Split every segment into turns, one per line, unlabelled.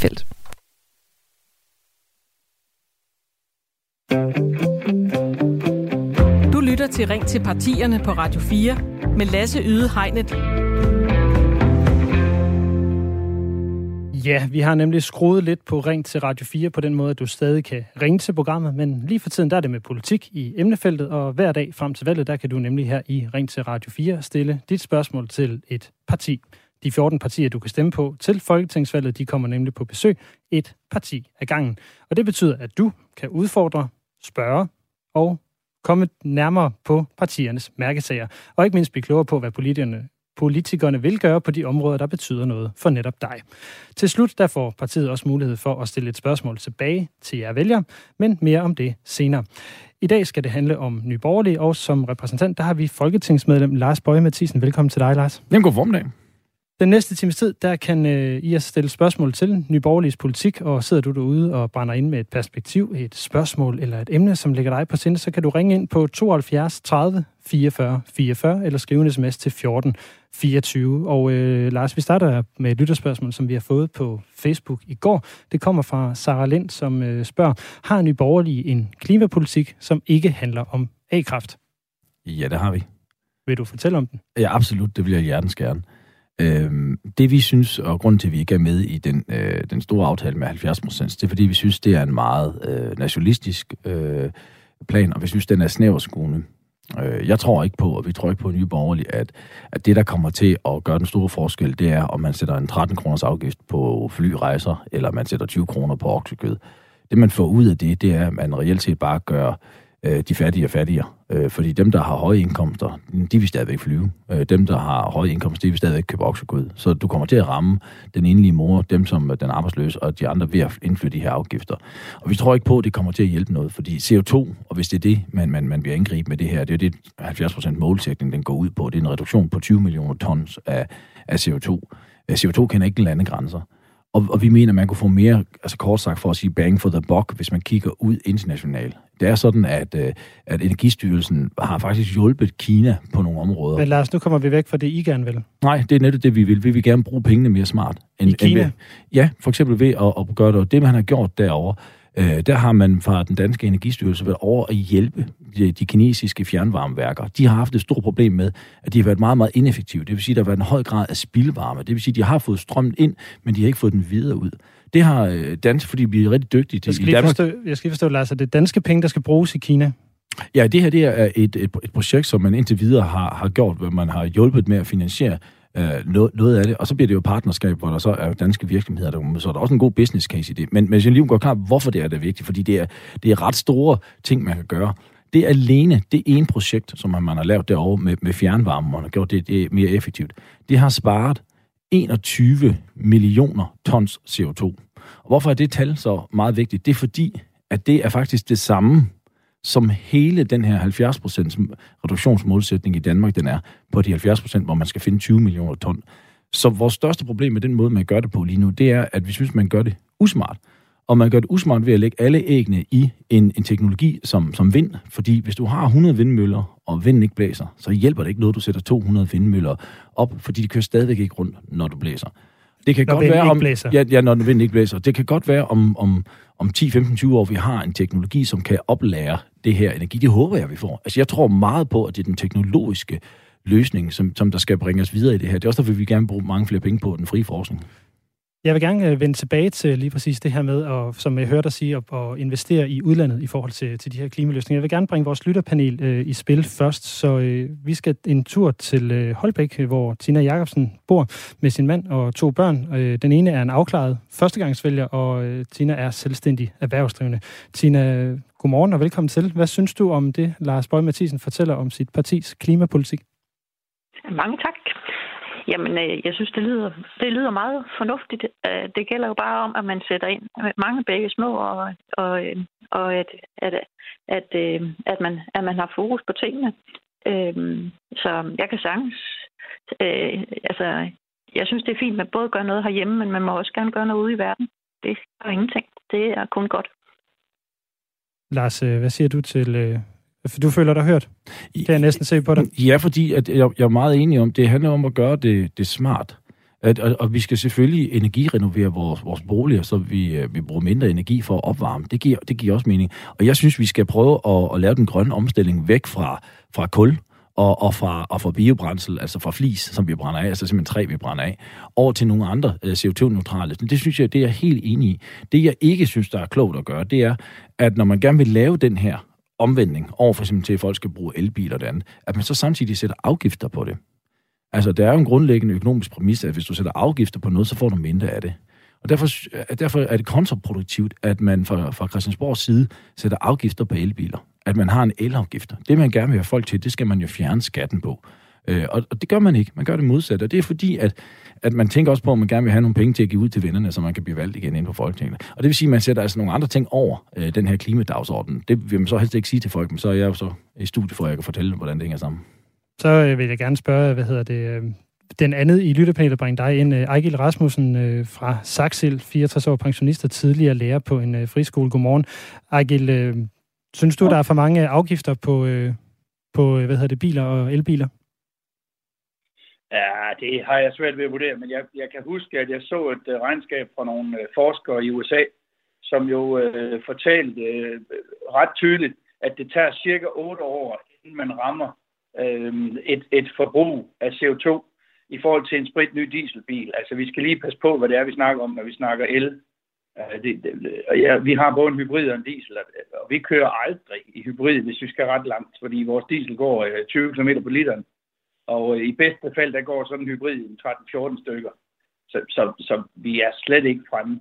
Felt.
Du lytter til Ring til partierne på Radio 4 med Lasse Yde Hegnet.
Ja, vi har nemlig skruet lidt på Ring til Radio 4 på den måde, at du stadig kan ringe til programmet, men lige for tiden der er det med politik i emnefeltet, og hver dag frem til valget, der kan du nemlig her i Ring til Radio 4 stille dit spørgsmål til et parti. De 14 partier, du kan stemme på til Folketingsvalget, de kommer nemlig på besøg et parti ad gangen. Og det betyder, at du kan udfordre, spørge og komme nærmere på partiernes mærkesager, og ikke mindst blive klogere på, hvad politikerne, politikerne vil gøre på de områder, der betyder noget for netop dig. Til slut der får partiet også mulighed for at stille et spørgsmål tilbage til jer vælgere, men mere om det senere. I dag skal det handle om Nye Borgerlige, og som repræsentant, der har vi folketingsmedlem Lars Bøje Mathisen. Velkommen til dig, Lars.
Jamen, god formiddag.
Den næste times tid, der kan øh, I stille spørgsmål til Nyborgerliges politik, og sidder du derude og brænder ind med et perspektiv, et spørgsmål eller et emne, som ligger dig på sinde, så kan du ringe ind på 72 30 44 44, eller skrive en sms til 14 24. Og øh, Lars, vi starter med et lytterspørgsmål, som vi har fået på Facebook i går. Det kommer fra Sara Lind, som øh, spørger, har Nyborgerlige en klimapolitik, som ikke handler om A-kraft?
Ja, det har vi.
Vil du fortælle om den?
Ja, absolut. Det vil jeg hjertens gerne. Øh, det vi synes, og grund til, at vi ikke er med i den, øh, den store aftale med 70 procent, det er fordi, vi synes, det er en meget øh, nationalistisk øh, plan, og vi synes, den er snæverskuende. Øh, jeg tror ikke på, og vi tror ikke på Nye Borgerlige, at, at det, der kommer til at gøre den store forskel, det er, om man sætter en 13 kroners afgift på flyrejser, eller man sætter 20 kroner på oksekød. Det, man får ud af det, det er, at man reelt set bare gør øh, de fattige og fattigere. Øh, fordi dem, der har høje indkomster, de vil stadigvæk flyve. Øh, dem, der har høje indkomster, de vil stadigvæk købe oksekød. Så du kommer til at ramme den enlige mor, dem som øh, den arbejdsløse, og de andre ved at indføre de her afgifter. Og vi tror ikke på, at det kommer til at hjælpe noget, fordi CO2, og hvis det er det, man, man, man vil angribe med det her, det er det 70% målsætning, den går ud på. Det er en reduktion på 20 millioner tons af, af CO2. Øh, CO2 kender ikke landegrænser. Og, og vi mener, at man kunne få mere, altså kort sagt for at sige bang for the buck, hvis man kigger ud internationalt. Det er sådan, at, øh, at Energistyrelsen har faktisk hjulpet Kina på nogle områder.
Men Lars, nu kommer vi væk fra det, I gerne vil.
Nej, det er netop det, vi vil. Vi vil gerne bruge pengene mere smart.
End, I Kina?
End ved, ja, for eksempel ved at, at gøre det. Det, man har gjort derovre, øh, der har man fra den danske energistyrelse været over at hjælpe de, de kinesiske fjernvarmeværker. De har haft et stort problem med, at de har været meget, meget ineffektive. Det vil sige, at der har været en høj grad af spildvarme. Det vil sige, at de har fået strømmen ind, men de har ikke fået den videre ud. Det har øh, dansk, fordi vi er rigtig dygtige til
jeg skal lige Forstå, jeg skal lige forstå, Lars, at det er danske penge, der skal bruges i Kina.
Ja, det her det er et, et, et projekt, som man indtil videre har, har gjort, hvor man har hjulpet med at finansiere øh, noget, noget af det, og så bliver det jo partnerskab, hvor der så er danske virksomheder, der, så er der også en god business case i det. Men, men jeg lige går klar, hvorfor det er det vigtigt, fordi det er, det er ret store ting, man kan gøre. Det er alene, det ene projekt, som man har lavet derovre med, med fjernvarme, man har gjort det, det er mere effektivt. Det har sparet 21 millioner tons CO2. Og hvorfor er det tal så meget vigtigt? Det er fordi, at det er faktisk det samme, som hele den her 70% reduktionsmålsætning i Danmark, den er på de 70%, hvor man skal finde 20 millioner ton. Så vores største problem med den måde, man gør det på lige nu, det er, at vi synes, man gør det usmart. Og man gør det usmart ved at lægge alle æggene i en, en teknologi som, som vind. Fordi hvis du har 100 vindmøller, og vinden ikke blæser, så hjælper det ikke noget, du sætter 200 vindmøller op, fordi de kører stadigvæk ikke rundt, når du blæser.
Det kan når godt være, om, blæser.
Ja, ja, når vinden ikke blæser. Det kan godt være, om, om, om 10, 15, 20 år, vi har en teknologi, som kan oplære det her energi. Det håber jeg, vi får. Altså, jeg tror meget på, at det er den teknologiske løsning, som, som der skal bringe os videre i det her. Det er også derfor, vi vil gerne bruge mange flere penge på den frie forskning.
Jeg vil gerne øh, vende tilbage til lige præcis det her med, at, som jeg hørte dig sige, at, at investere i udlandet i forhold til, til de her klimaløsninger. Jeg vil gerne bringe vores lytterpanel øh, i spil først, så øh, vi skal en tur til øh, Holbæk, hvor Tina Jacobsen bor med sin mand og to børn. Øh, den ene er en afklaret førstegangsvælger, og øh, Tina er selvstændig erhvervsdrivende. Tina, godmorgen og velkommen til. Hvad synes du om det, Lars Bøge Mathisen fortæller om sit partis klimapolitik?
Mange tak. Jamen, øh, jeg synes, det lyder, det lyder meget fornuftigt. Øh, det gælder jo bare om, at man sætter ind med mange begge små, og, og, øh, og at, at, at, at, man, at man har fokus på tingene. Så jeg kan sagtens... Altså, jeg synes, det er fint, at man både gør noget herhjemme, men man må også gerne gøre noget ude i verden. Det er ingenting. Det er kun godt.
Lars, hvad siger du til for du føler dig hørt? Kan jeg næsten se på dig?
Ja, fordi at jeg, jeg er meget enig om, det handler om at gøre det, det smart. At, og, og vi skal selvfølgelig energirenovere vores, vores boliger, så vi, øh, vi bruger mindre energi for at opvarme. Det giver, det giver også mening. Og jeg synes, vi skal prøve at, at lave den grønne omstilling væk fra, fra kul og, og, fra, og fra biobrændsel, altså fra flis, som vi brænder af, altså simpelthen træ, vi brænder af, over til nogle andre øh, CO2-neutrale. Det synes jeg, det er jeg helt enig i. Det, jeg ikke synes, der er klogt at gøre, det er, at når man gerne vil lave den her omvending over for eksempel til, at folk skal bruge elbiler og det andet, at man så samtidig sætter afgifter på det. Altså, der er jo en grundlæggende økonomisk præmis, at hvis du sætter afgifter på noget, så får du mindre af det. Og derfor, derfor er det kontraproduktivt, at man fra, fra Christiansborgs side sætter afgifter på elbiler. At man har en elafgift. Det, man gerne vil have folk til, det skal man jo fjerne skatten på. Øh, og, og det gør man ikke. Man gør det modsatte. Og det er fordi, at, at man tænker også på, at man gerne vil have nogle penge til at give ud til vennerne, så man kan blive valgt igen ind på Folketinget. Og det vil sige, at man sætter altså nogle andre ting over øh, den her klimadagsorden. Det vil man så helst ikke sige til folk, men så er jeg jo så i studiet for, at jeg kan fortælle, hvordan det hænger sammen.
Så øh, vil jeg gerne spørge, hvad hedder det, øh, den andet i lyttepanelet bringer dig ind. Øh, Ejgil Rasmussen øh, fra Saxil, 64 år pensionist og tidligere lærer på en øh, friskole. Godmorgen. Ejgil, øh, synes du, der er for mange afgifter på, øh, på øh, hvad hedder det, biler og elbiler?
Ja, det har jeg svært ved at vurdere, men jeg, jeg kan huske, at jeg så et øh, regnskab fra nogle forskere i USA, som jo øh, fortalte øh, ret tydeligt, at det tager cirka 8 år, inden man rammer øh, et, et forbrug af CO2 i forhold til en sprit ny dieselbil. Altså, vi skal lige passe på, hvad det er, vi snakker om, når vi snakker el. Øh, det, det, og ja, vi har både en hybrid og en diesel, og vi kører aldrig i hybrid, hvis vi skal ret langt, fordi vores diesel går øh, 20 km på literen. Og øh, i bedste fald, der går sådan en hybrid 13-14 stykker. Så, så, så vi er slet ikke fremme.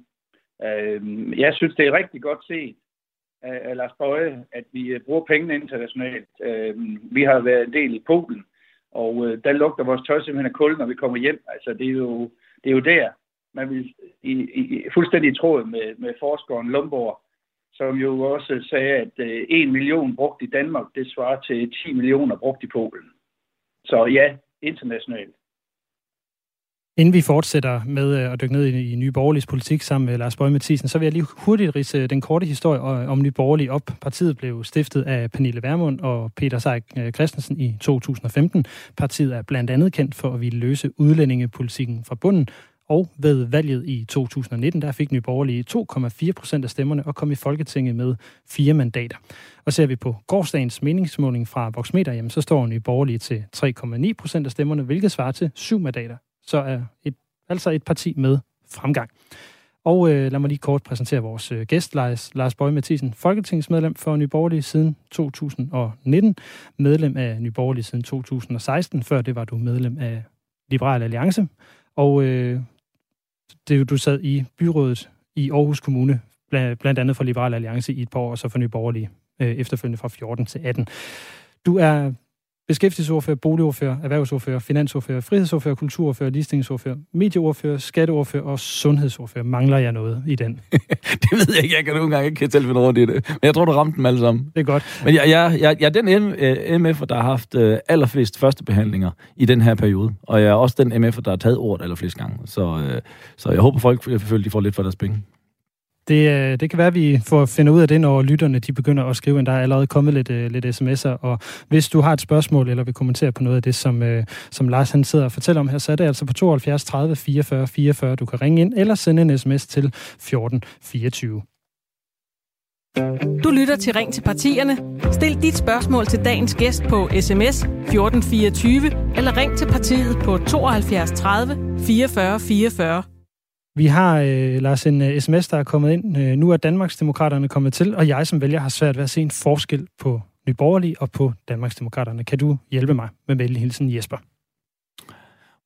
Jeg synes, det er rigtig godt set af Lars Bøje, at vi bruger pengene internationalt. Vi har været en del i Polen, og øh, der lugter vores tøj simpelthen af kul, når vi kommer hjem. Altså, det er jo, det er jo der, man vil i, i, fuldstændig i tråd med, med forskeren Lomborg, som jo også sagde, at øh, 1 million brugt i Danmark, det svarer til 10 millioner brugt i Polen. Så ja, internationalt.
Inden vi fortsætter med øh, at dykke ned i Nye Borgerliges politik sammen med Lars Bøge Mathisen, så vil jeg lige hurtigt rise øh, den korte historie øh, om Nye Borgerlige op. Partiet blev stiftet af Pernille Vermund og Peter Seik Christensen i 2015. Partiet er blandt andet kendt for at ville løse udlændingepolitikken fra bunden, og ved valget i 2019, der fik Nye Borgerlige 2,4 procent af stemmerne og kom i Folketinget med fire mandater. Og ser vi på gårdsdagens meningsmåling fra Voxmeter, jamen, så står Nye Borgerlige til 3,9 procent af stemmerne, hvilket svarer til syv mandater. Så er et, altså et parti med fremgang. Og øh, lad mig lige kort præsentere vores øh, gæst, Lars, Lars Bøge Mathisen, folketingsmedlem for Nye Borgerlige siden 2019, medlem af Nye Borgerlige siden 2016. Før det var du medlem af Liberal Alliance. Og øh, det, du sad i byrådet i Aarhus Kommune, blandt andet for Liberal Alliance i et par år, og så for Nye Borgerlige øh, efterfølgende fra 14 til 18. Du er beskæftigelsesordfører, boligordfører, erhvervsordfører, finansordfører, frihedsordfører, kulturordfører, ligestillingsordfører, medieordfører, skatteordfører og sundhedsordfører. Mangler jeg noget i den?
det ved jeg ikke. Jeg kan nogle gange ikke selv finde rundt i det. Men jeg tror, du ramte dem alle sammen.
Det er godt.
Men jeg, jeg, jeg, jeg er den MF'er, der har haft uh, allerflest første behandlinger i den her periode. Og jeg er også den MF'er, der har taget ordet allerflest gange. Så, uh, så jeg håber, folk føler, de får lidt for deres penge.
Det, øh, det kan være, at vi får finde ud af det, når lytterne de begynder at skrive, at der er allerede kommet lidt, øh, lidt sms'er, og hvis du har et spørgsmål, eller vil kommentere på noget af det, som, øh, som Lars han sidder og fortæller om her, så er det altså på 72 30 44 44, du kan ringe ind, eller sende en sms til 14 24.
Du lytter til Ring til partierne. Stil dit spørgsmål til dagens gæst på sms 1424, eller ring til partiet på 72 30 44 44.
Vi har, øh, Lars, en øh, sms, der er kommet ind. Øh, nu er Danmarksdemokraterne kommet til, og jeg som vælger har svært ved at se en forskel på Nyborgerlige og på Danmarksdemokraterne. Kan du hjælpe mig med venlig hilsen, Jesper?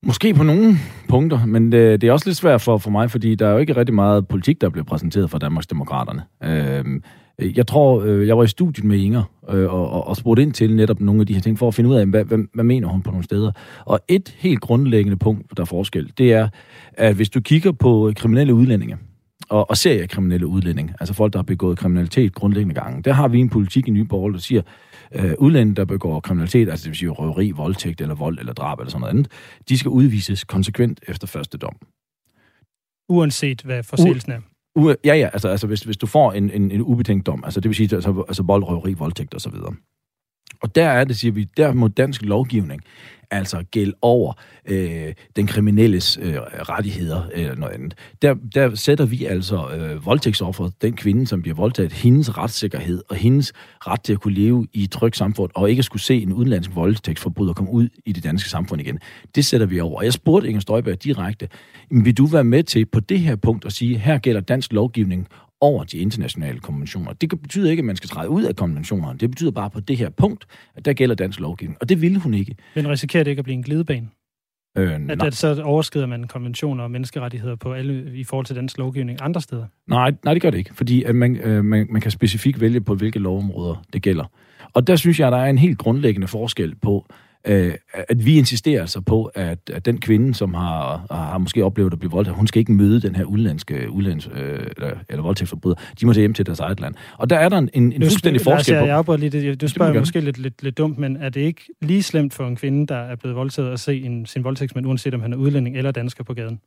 Måske på nogle punkter, men det, det er også lidt svært for, for mig, fordi der er jo ikke rigtig meget politik, der bliver præsenteret fra Danmarksdemokraterne. Øh, Øh, jeg tror, øh, jeg var i studiet med Inger øh, og, og, og spurgte ind til netop nogle af de her ting, for at finde ud af, hvad, hvad, hvad mener hun på nogle steder. Og et helt grundlæggende punkt, der er forskel, det er, at hvis du kigger på kriminelle udlændinge, og, og seriekriminelle udlændinge, altså folk, der har begået kriminalitet grundlæggende gange, der har vi en politik i Nyborg, der siger, øh, udlændinge, der begår kriminalitet, altså det vil sige røveri, voldtægt eller vold eller drab eller sådan noget andet, de skal udvises konsekvent efter første dom.
Uanset hvad forseelsen er.
U- ja, ja, altså, altså hvis, hvis du får en, en, en ubetænkt dom, altså det vil sige altså, altså vold, røveri, voldtægt osv., og der er det, siger vi, der må dansk lovgivning altså gælde over øh, den kriminelles øh, rettigheder øh, eller noget andet. Der, der sætter vi altså øh, voldtægtsofferet, den kvinde, som bliver voldtaget, hendes retssikkerhed og hendes ret til at kunne leve i et trygt samfund, og ikke skulle se en udenlandsk voldtægtsforbryder komme ud i det danske samfund igen. Det sætter vi over. Og jeg spurgte Inger Støjberg direkte, vil du være med til på det her punkt at sige, her gælder dansk lovgivning over de internationale konventioner. Det betyder ikke, at man skal træde ud af konventionerne. Det betyder bare på det her punkt, at der gælder dansk lovgivning. Og det ville hun ikke.
Men risikerer det ikke at blive en glidebane? Øh, at, at så overskrider man konventioner og menneskerettigheder på alle, i forhold til dansk lovgivning andre steder?
Nej, nej det gør det ikke, fordi at man, øh, man, man kan specifikt vælge på, hvilke lovområder det gælder. Og der synes jeg, der er en helt grundlæggende forskel på, øh, at vi insisterer altså på, at, at den kvinde, som har, har måske oplevet at blive voldtaget, hun skal ikke møde den her udlandske udlands, øh, eller, eller voldtægtsforbryder. De må tage hjem til deres eget land. Og der er der en, en, en fuldstændig forskel
på... Jeg lige det. Du spørger det måske lidt, lidt, lidt dumt, men er det ikke lige slemt for en kvinde, der er blevet voldtaget, at se en, sin voldtægtsmand, uanset om han er udlænding eller dansker på gaden?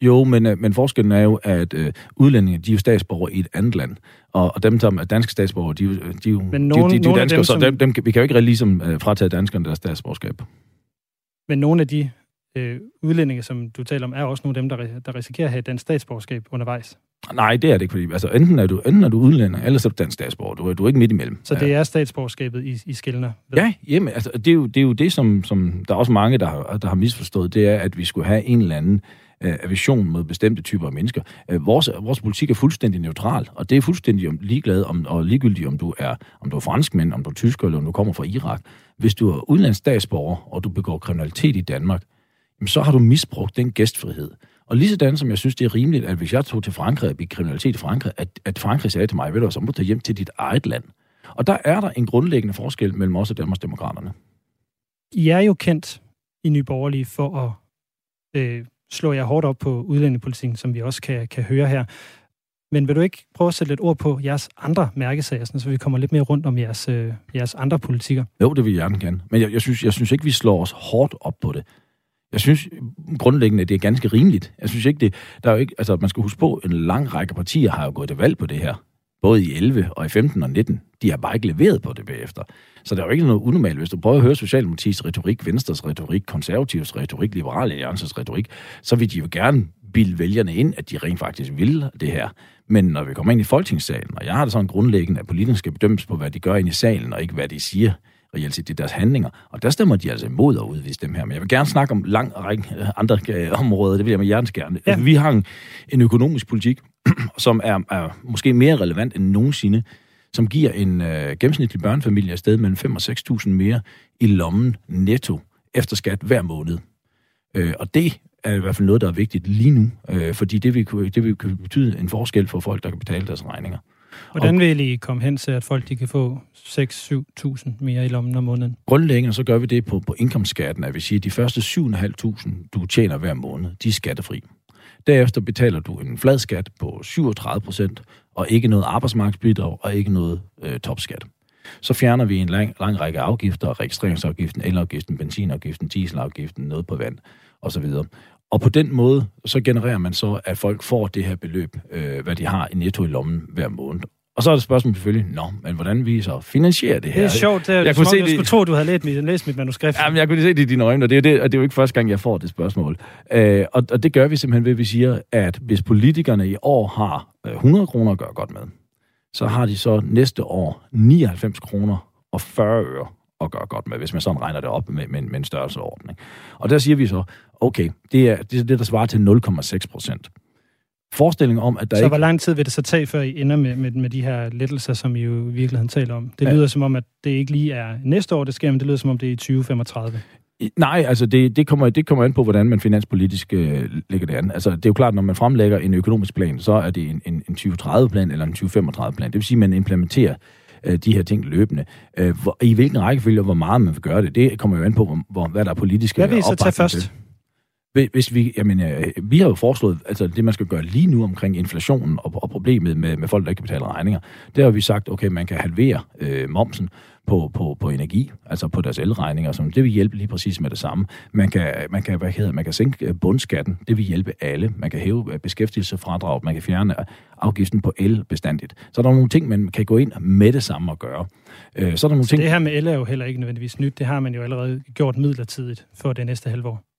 Jo, men, øh, men forskellen er jo, at øh, udlændinge, de er jo statsborgere i et andet land. Og, og dem, som er danske statsborgere, de, de, de, men nogen, de, de, de er danskere, dem, så dem, dem, vi kan jo ikke ligesom øh, fratage danskerne deres statsborgerskab.
Men nogle af de øh, udlændinge, som du taler om, er også nogle af dem, der, der risikerer at have dansk statsborgerskab undervejs.
Nej, det er det ikke, fordi altså, enten er du, enten er du udlænder, eller så er du dansk statsborger. Du, du er ikke midt imellem.
Så det er statsborgerskabet, I, I skældner
ved? Ja, jamen, altså, det, er jo, det er jo det, som, som der er også mange, der har, der har misforstået, det er, at vi skulle have en eller anden øh, aversion mod bestemte typer af mennesker. Øh, vores, vores politik er fuldstændig neutral, og det er fuldstændig ligeglad om, og ligegyldigt, om du er, om du er franskmænd, om du er tysker, eller om du kommer fra Irak. Hvis du er udenlandsstatsborger, og du begår kriminalitet i Danmark, så har du misbrugt den gæstfrihed. Og lige sådan som jeg synes, det er rimeligt, at hvis jeg tog til Frankrig og kriminalitet i Frankrig, at, at Frankrig sagde til mig, ved du, så må du tage hjem til dit eget land. Og der er der en grundlæggende forskel mellem os og Danmarks Demokraterne.
I er jo kendt i Nye Borgerlige for at øh, slår jeg hårdt op på udlændingepolitikken, som vi også kan, kan høre her. Men vil du ikke prøve at sætte lidt ord på jeres andre mærkesager, så vi kommer lidt mere rundt om jeres, øh, jeres andre politikker?
Jo, det vil jeg gerne gerne. Men jeg, jeg, synes, jeg synes ikke, vi slår os hårdt op på det. Jeg synes grundlæggende, at det er ganske rimeligt. Jeg synes ikke, det, der er jo ikke, altså man skal huske på, en lang række partier har jo gået til valg på det her. Både i 11 og i 15 og 19. De har bare ikke leveret på det bagefter. Så der er jo ikke noget unormalt. Hvis du prøver at høre Socialdemokratiets retorik, Venstres retorik, Konservativs retorik, Liberale Alliances retorik, så vil de jo gerne bilde vælgerne ind, at de rent faktisk vil det her. Men når vi kommer ind i folketingssalen, og jeg har det sådan grundlæggende, at politikerne skal bedømmes på, hvad de gør ind i salen, og ikke hvad de siger, reelt set, det er deres handlinger. Og der stemmer de altså imod at udvise dem her. Men jeg vil gerne snakke om lang række andre øh, områder, det vil jeg med hjertens gerne. Ja. Vi har en, en økonomisk politik, som er, er måske mere relevant end nogensinde, som giver en øh, gennemsnitlig børnefamilie et sted mellem 5 og 6.000 mere i lommen netto efter skat hver måned. Øh, og det er i hvert fald noget, der er vigtigt lige nu, øh, fordi det vil, det vil betyde en forskel for folk, der kan betale deres regninger.
Hvordan vil I komme hen til, at folk de kan få 6-7.000 mere i lommen om måneden?
Grundlæggende så gør vi det på, på indkomstskatten, at vi siger, at de første 7.500, du tjener hver måned, de er skattefri. Derefter betaler du en flad skat på 37 procent, og ikke noget arbejdsmarkedsbidrag, og ikke noget øh, topskat. Så fjerner vi en lang, lang række afgifter, registreringsafgiften, elafgiften, benzinafgiften, dieselafgiften, noget på vand osv. Og på den måde, så genererer man så, at folk får det her beløb, øh, hvad de har i netto i lommen hver måned. Og så er det spørgsmålet selvfølgelig, nå, men hvordan vi så finansierer det her?
Det er sjovt, det er, jeg, kunne se, jeg skulle tro, du havde læst mit, læst mit manuskript.
Jamen, jeg kunne se det i dine øjne, og det er, det, og det er jo ikke første gang, jeg får det spørgsmål. Øh, og, og det gør vi simpelthen ved, at vi siger, at hvis politikerne i år har 100 kroner at gøre godt med, så har de så næste år 99 kroner og 40 øre at gøre godt med, hvis man sådan regner det op med, med, med en størrelseordning. Og der siger vi så, okay, det er det, er det der svarer til 0,6 procent. Forestilling om, at der
så
ikke...
hvor lang tid vil det så tage, før I ender med, med, med de her lettelser, som I jo i virkeligheden taler om? Det lyder ja. som om, at det ikke lige er næste år, det sker, men det lyder som om, det er i 2035.
Nej, altså det, det, kommer, det kommer an på, hvordan man finanspolitisk øh, lægger det an. Altså det er jo klart, når man fremlægger en økonomisk plan, så er det en, en, en 2030-plan eller en 2035-plan. Det vil sige, at man implementerer øh, de her ting løbende. Øh, hvor, I hvilken rækkefølge og hvor meget man vil gøre det, det kommer jo an på, hvor, hvor, hvad der er politiske
Hvad vil I så tage først? Til.
Hvis vi, jamen, øh, vi har jo foreslået, altså det man skal gøre lige nu omkring inflationen og, og problemet med, med folk, der ikke kan betale regninger. Der har vi sagt, okay, man kan halvere øh, momsen på, på, på energi, altså på deres elregninger, som det vil hjælpe lige præcis med det samme. Man kan, man kan, hvad hedder, man kan sænke øh, bundskatten, det vil hjælpe alle. Man kan hæve øh, beskæftigelsesfradrag, man kan fjerne afgiften på el bestandigt. Så der er nogle ting, man kan gå ind med det samme og gøre.
Øh, så er der nogle så ting... det her med el er jo heller ikke nødvendigvis nyt. Det har man jo allerede gjort midlertidigt for det næste halve år.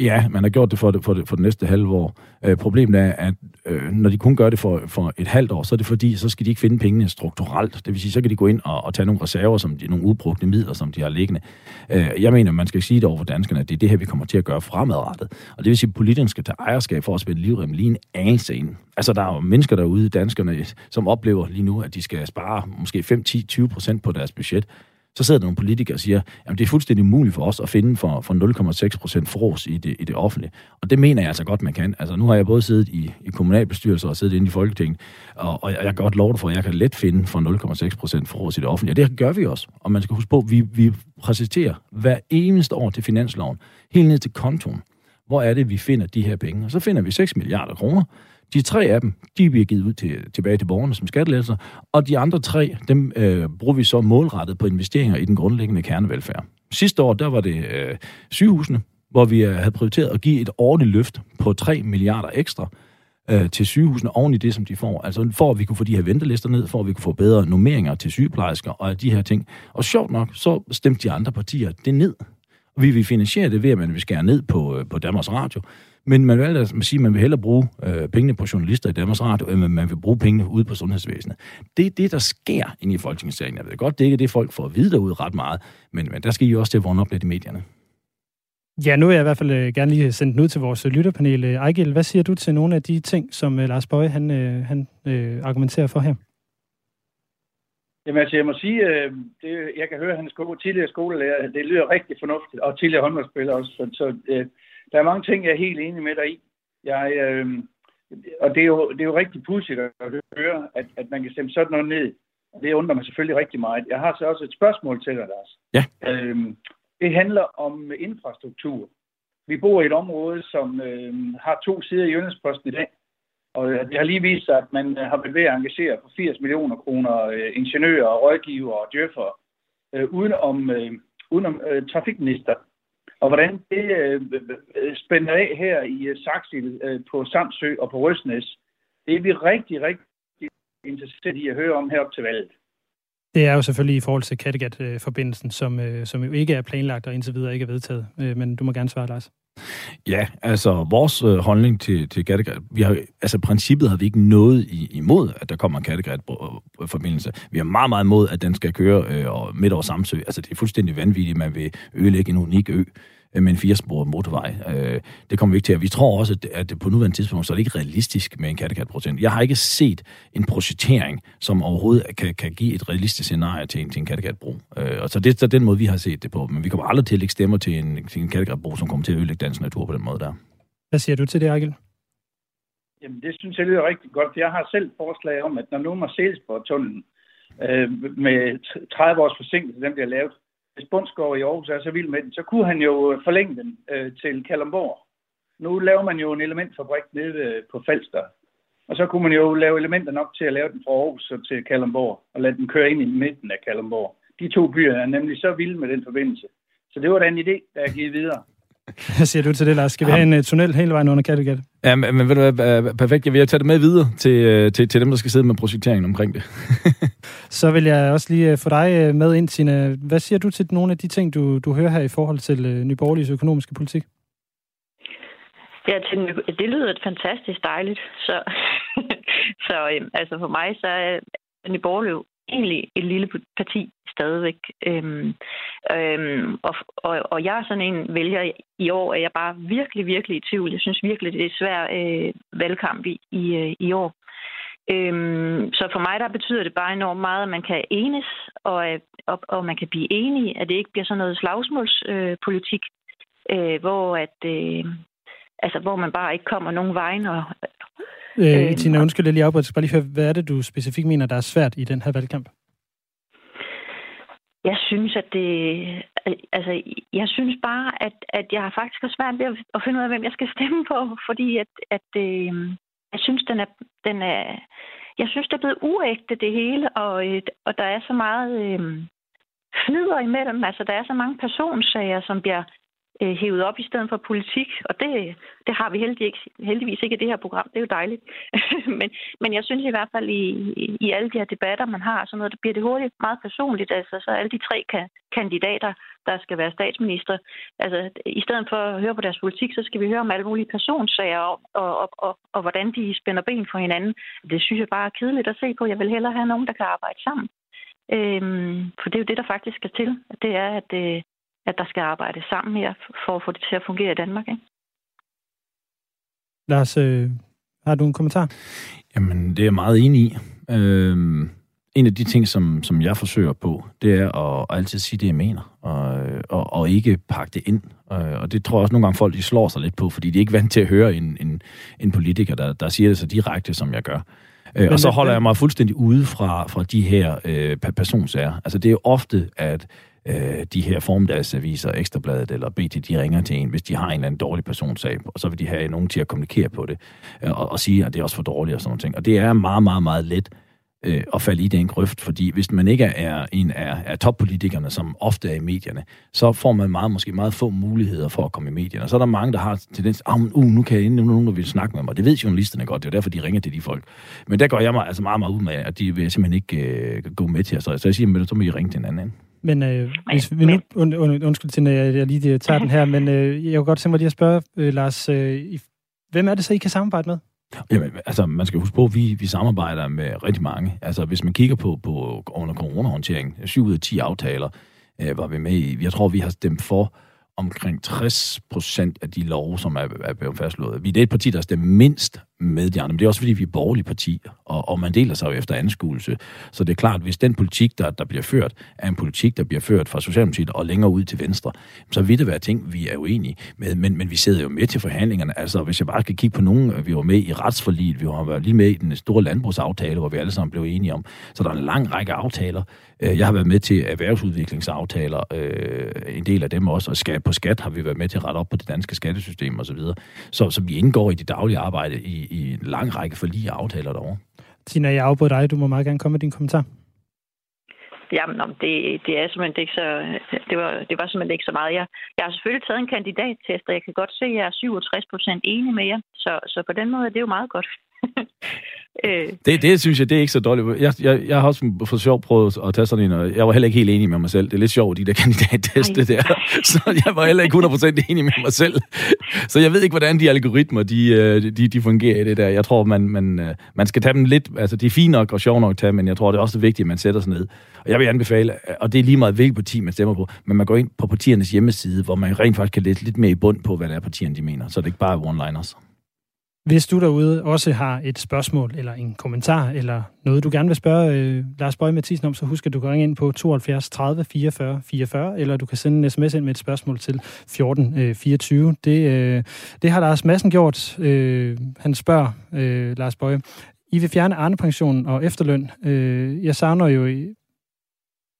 Ja, man har gjort det for det, for det, for det næste halve år. Øh, problemet er, at øh, når de kun gør det for, for et halvt år, så er det fordi, så skal de ikke finde pengene strukturelt. Det vil sige, så kan de gå ind og, og tage nogle reserver, som de, nogle ubrugte midler, som de har liggende. Øh, jeg mener, man skal sige det over for danskerne, at det er det her, vi kommer til at gøre fremadrettet. Og det vil sige, at politikerne skal tage ejerskab for at spille livrem lige en anelse ind. Altså, der er jo mennesker derude, danskerne, som oplever lige nu, at de skal spare måske 5, 10, 20 procent på deres budget så sidder der nogle politikere og siger, at det er fuldstændig umuligt for os at finde for, for 0,6 procent fros i det, i det offentlige. Og det mener jeg altså godt, man kan. Altså nu har jeg både siddet i, i kommunalbestyrelser og siddet inde i Folketinget, og, og jeg kan godt love dig for, at jeg kan let finde for 0,6 procent fros i det offentlige. Og det gør vi også. Og man skal huske på, at vi, vi præsenterer hver eneste år til finansloven, helt ned til kontoen. Hvor er det, vi finder de her penge? Og så finder vi 6 milliarder kroner, de tre af dem, de bliver givet ud til, tilbage til borgerne som skattelettelser, og de andre tre, dem øh, bruger vi så målrettet på investeringer i den grundlæggende kernevelfærd. Sidste år, der var det øh, sygehusene, hvor vi øh, havde prioriteret at give et årligt løft på 3 milliarder ekstra øh, til sygehusene oven i det, som de får. Altså for at vi kunne få de her ventelister ned, for at vi kunne få bedre normeringer til sygeplejersker og de her ting. Og sjovt nok, så stemte de andre partier det ned. Vi vil finansiere det ved, at man vil skære ned på, øh, på Danmarks Radio. Men man valgte at sige, at man vil hellere bruge øh, pengene på journalister i Danmarks Radio, end man vil bruge pengene ude på sundhedsvæsenet. Det er det, der sker inde i Folketingssalen. Jeg ved godt, det er ikke det, folk får at vide derude ret meget, men, men der skal I også til at vågne op lidt i medierne.
Ja, nu vil jeg i hvert fald øh, gerne lige sende den ud til vores lytterpanel. Øh, Ejgil, hvad siger du til nogle af de ting, som øh, Lars Bøje han, han øh, argumenterer for her?
Jamen altså, jeg må sige, øh, det, jeg kan høre, at han er tidligere skolelærer. Det lyder rigtig fornuftigt, og tidligere håndboldspiller også. Så, så øh, der er mange ting, jeg er helt enig med dig i. Jeg, øh, og det er, jo, det er jo rigtig pudsigt at høre, at, at man kan stemme sådan noget ned. Det undrer mig selvfølgelig rigtig meget. Jeg har så også et spørgsmål til dig, Lars.
Ja.
Øh, det handler om infrastruktur. Vi bor i et område, som øh, har to sider i Jyllandsposten i dag. Og det har lige vist sig, at man har været ved at engagere for 80 millioner kroner øh, ingeniører, rådgivere og djøffere, øh, udenom, øh, udenom øh, trafikminister. Og hvordan det øh, spænder af her i øh, Saxil øh, på Samsø og på Røsnes, det er vi rigtig, rigtig interesseret i at høre om herop til valget.
Det er jo selvfølgelig i forhold til Kattegat-forbindelsen, øh, som, øh, som jo ikke er planlagt og indtil videre ikke er vedtaget. Øh, men du må gerne svare, Lars.
Ja, altså vores øh, holdning til, til Kattegat, vi har, altså princippet har vi ikke noget i, imod, at der kommer en Kattegat-forbindelse. Vi har meget, meget imod, at den skal køre øh, midt over Samsø. Altså det er fuldstændig vanvittigt, man vil ødelægge en unik ø med en firesporet motorvej. Øh, det kommer vi ikke til. Vi tror også, at det på nuværende tidspunkt, så er det ikke realistisk med en Kattegat-procent. Jeg har ikke set en projektering, som overhovedet kan, kan give et realistisk scenarie til en, til en Kattegat-bro. Øh, og så det er den måde, vi har set det på. Men vi kommer aldrig til at lægge stemmer til en, til en Kattegat-bro, som kommer til at ødelægge dansk natur på den måde der.
Hvad siger du til det, Argel?
Jamen, det synes jeg lyder rigtig godt. Jeg har selv forslag om, at når nu Marseillesborg-tunnelen øh, med 30 års forsinkelse, den bliver lavet, hvis Bundsgaard i Aarhus er så vild med den, så kunne han jo øh, forlænge den øh, til Kalundborg. Nu laver man jo en elementfabrik nede øh, på Falster. Og så kunne man jo lave elementer nok til at lave den fra Aarhus og til Kalundborg, og lade den køre ind i midten af Kalundborg. De to byer er nemlig så vilde med den forbindelse. Så det var da en idé, der er givet videre.
Hvad siger du til det, Lars? Skal vi have en uh, tunnel hele vejen under Kattegat?
Ja, men, men ved du hvad, perfekt. Jeg vil tage det med videre til, øh, til, til dem, der skal sidde med projekteringen omkring det.
Så vil jeg også lige øh, få dig med ind, Tina. Hvad siger du til nogle af de ting, du, du hører her i forhold til uh, Nyborgerliges økonomiske politik?
Ja, til, det lyder fantastisk dejligt. Så, så øhm, altså for mig, så er Nyborgerlig egentlig et lille parti stadigvæk. Øhm, øhm, og, og, og jeg er sådan en vælger i år, er jeg bare virkelig, virkelig i tvivl. Jeg synes virkelig, det er svær øh, valgkamp i, i, øh, i år. Øhm, så for mig der betyder det bare enormt meget, at man kan enes, og, og, og man kan blive enige, at det ikke bliver sådan noget slagsmålspolitik, øh, øh, hvor at øh, altså hvor man bare ikke kommer nogen vejen og,
Øh, øh, Tina, undskyld, jeg lige afbryder. bare lige høre, hvad er det, du specifikt mener, der er svært i den her valgkamp?
Jeg synes, at det... Altså, jeg synes bare, at, at jeg har faktisk har svært ved at finde ud af, hvem jeg skal stemme på, fordi at, at øh, jeg synes, den er, den er jeg synes, det er blevet uægte det hele, og, og der er så meget øh, fnider imellem. Altså, der er så mange personsager, som bliver øh, hævet op i stedet for politik, og det, det har vi heldigvis ikke, heldigvis ikke i det her program. Det er jo dejligt. men, men jeg synes i hvert fald, i, i alle de her debatter, man har, så noget, der bliver det hurtigt meget personligt. Altså, så alle de tre kan, kandidater, der skal være statsminister, altså, i stedet for at høre på deres politik, så skal vi høre om alle mulige personsager og, og, og, og, og hvordan de spænder ben for hinanden. Det synes jeg bare er kedeligt at se på. Jeg vil hellere have nogen, der kan arbejde sammen. Øhm, for det er jo det, der faktisk skal til. Det er, at, øh, at der skal arbejde sammen her, for at få det til at fungere i Danmark. Ikke?
Lars, øh, har du en kommentar?
Jamen, det er jeg meget enig i. Øh, en af de ting, som, som jeg forsøger på, det er at, at altid sige det, jeg mener, og, og, og ikke pakke det ind. Og, og det tror jeg også nogle gange folk, de slår sig lidt på, fordi de er ikke vant til at høre en, en, en politiker, der, der siger det så direkte, som jeg gør. Øh, og så holder jeg mig fuldstændig ude fra, fra de her øh, personsager. Altså, det er jo ofte, at øh, de her formiddagsaviser, Ekstrabladet eller BT, de ringer til en, hvis de har en eller anden dårlig personsag, og så vil de have nogen til at kommunikere på det, øh, og, og sige, at det er også for dårligt og sådan noget. ting. Og det er meget, meget, meget let øh, at falde i den grøft, fordi hvis man ikke er en af, af toppolitikerne, som ofte er i medierne, så får man meget, måske meget få muligheder for at komme i medierne. Og så er der mange, der har tendens, ah, uh, nu kan jeg nu nogen, der vil snakke med mig. Det ved journalisterne godt, det er derfor, de ringer til de folk. Men der går jeg mig altså meget, meget ud med, at de vil simpelthen ikke øh, gå med til os. Så jeg siger, så må I ringe til en anden.
Men øh, hvis vi nu, und, und, undskyld til, at jeg lige tager den her, men øh, jeg kunne godt tænke mig lige at spørge, øh, Lars, øh, hvem er det så, I kan samarbejde med?
Jamen, altså, man skal huske på, at vi, vi samarbejder med rigtig mange. Altså, hvis man kigger på, på under coronahåndtering, 7 ud af 10 aftaler øh, var vi med i. Jeg tror, vi har stemt for omkring 60 procent af de love, som er, er blevet fastslået. Vi er det parti, der stemmer mindst med de andre, men det er også fordi, vi er borgerlige partier, og, og man deler sig jo efter anskuelse. Så det er klart, hvis den politik, der, der bliver ført, er en politik, der bliver ført fra Socialdemokratiet og længere ud til venstre, så vil det være ting, vi er uenige med, men, men vi sidder jo med til forhandlingerne. Altså, hvis jeg bare skal kigge på nogen, vi var med i retsforliget, vi har været lige med i den store landbrugsaftale, hvor vi alle sammen blev enige om, så der er en lang række aftaler. Øh, jeg har været med til erhvervsudviklingsaftaler, øh, en del af dem også, og skat, på skat har vi været med til at rette op på det danske skattesystem osv. Så, så, så vi indgår i det daglige arbejde i, i en lang række for lige aftaler derovre.
Tina, jeg afbryder dig. Du må meget gerne komme med din kommentar.
Jamen, det, det er simpelthen ikke så... Det var, det var simpelthen ikke så meget. Jeg, jeg har selvfølgelig taget en kandidattest, og jeg kan godt se, at jeg er 67 procent enig med jer. Så, så på den måde er det jo meget godt.
Øh. Det, det synes jeg, det er ikke så dårligt. Jeg, jeg, jeg har også for sjov prøvet at tage sådan en, og jeg var heller ikke helt enig med mig selv. Det er lidt sjovt, de der kandidatteste der. Så jeg var heller ikke 100% enig med mig selv. Så jeg ved ikke, hvordan de algoritmer, de, øh, de, de fungerer i det der. Jeg tror, man, man, øh, man skal tage dem lidt, altså de er fine nok og sjov nok at tage, men jeg tror, det er også vigtigt, at man sætter sig ned. Og jeg vil anbefale, og det er lige meget, hvilket parti man stemmer på, men man går ind på partiernes hjemmeside, hvor man rent faktisk kan læse lidt mere i bund på, hvad det er, partierne de mener. Så det er ikke bare one-liners.
Hvis du derude også har et spørgsmål eller en kommentar, eller noget, du gerne vil spørge øh, Lars Bøge Mathisen om, så husk, at du kan ringe ind på 72 30 44 44, eller du kan sende en sms ind med et spørgsmål til 14 øh, 24. Det, øh, det har Lars Madsen gjort. Øh, han spørger, øh, Lars Bøge, I vil fjerne Arne-pensionen og efterløn. Øh, jeg savner jo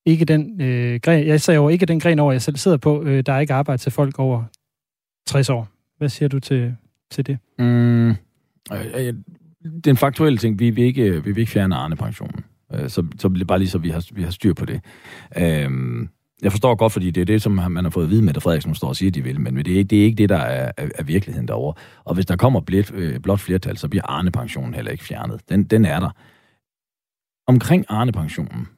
ikke den øh, gren, jeg ser jo ikke den gren over, jeg selv sidder på. Øh, der er ikke arbejde til folk over 60 år. Hvad siger du til, til det?
Mm, øh, øh den faktuelle ting, vi vil ikke, øh, vi vil ikke fjerne Arne-pensionen. Øh, så, så bare lige så vi har, vi har styr på det. Øh, jeg forstår godt, fordi det er det, som man har fået at vide med, at Frederiksen står og siger, at de vil, men det er, det er ikke det, der er, er, er virkeligheden derovre. Og hvis der kommer blot, øh, blot flertal, så bliver Arne-pensionen heller ikke fjernet. Den, den er der. Omkring Arne-pensionen.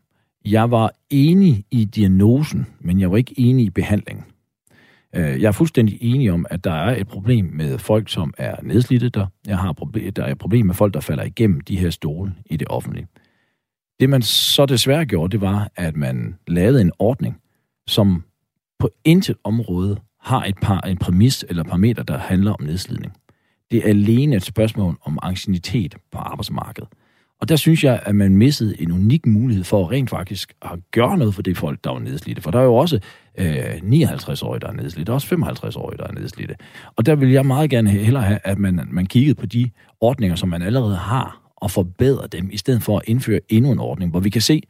Jeg var enig i diagnosen, men jeg var ikke enig i behandlingen. Øh, jeg er fuldstændig enig om, at der er et problem med folk, som er nedslidte der. Jeg har problem, der er et problem med folk, der falder igennem de her stole i det offentlige. Det man så desværre gjorde, det var, at man lavede en ordning, som på intet område har et par, en præmis eller parameter, der handler om nedslidning. Det er alene et spørgsmål om angstinitet på arbejdsmarkedet. Og der synes jeg, at man missede en unik mulighed for at rent faktisk at gøre noget for det folk, der var nedslidte. For der er jo også øh, 59-årige, der er nedslidte, også 55-årige, der er nedslidte. Og der vil jeg meget gerne hellere have, at man, man kiggede på de ordninger, som man allerede har, og forbedre dem, i stedet for at indføre endnu en ordning, hvor vi kan se,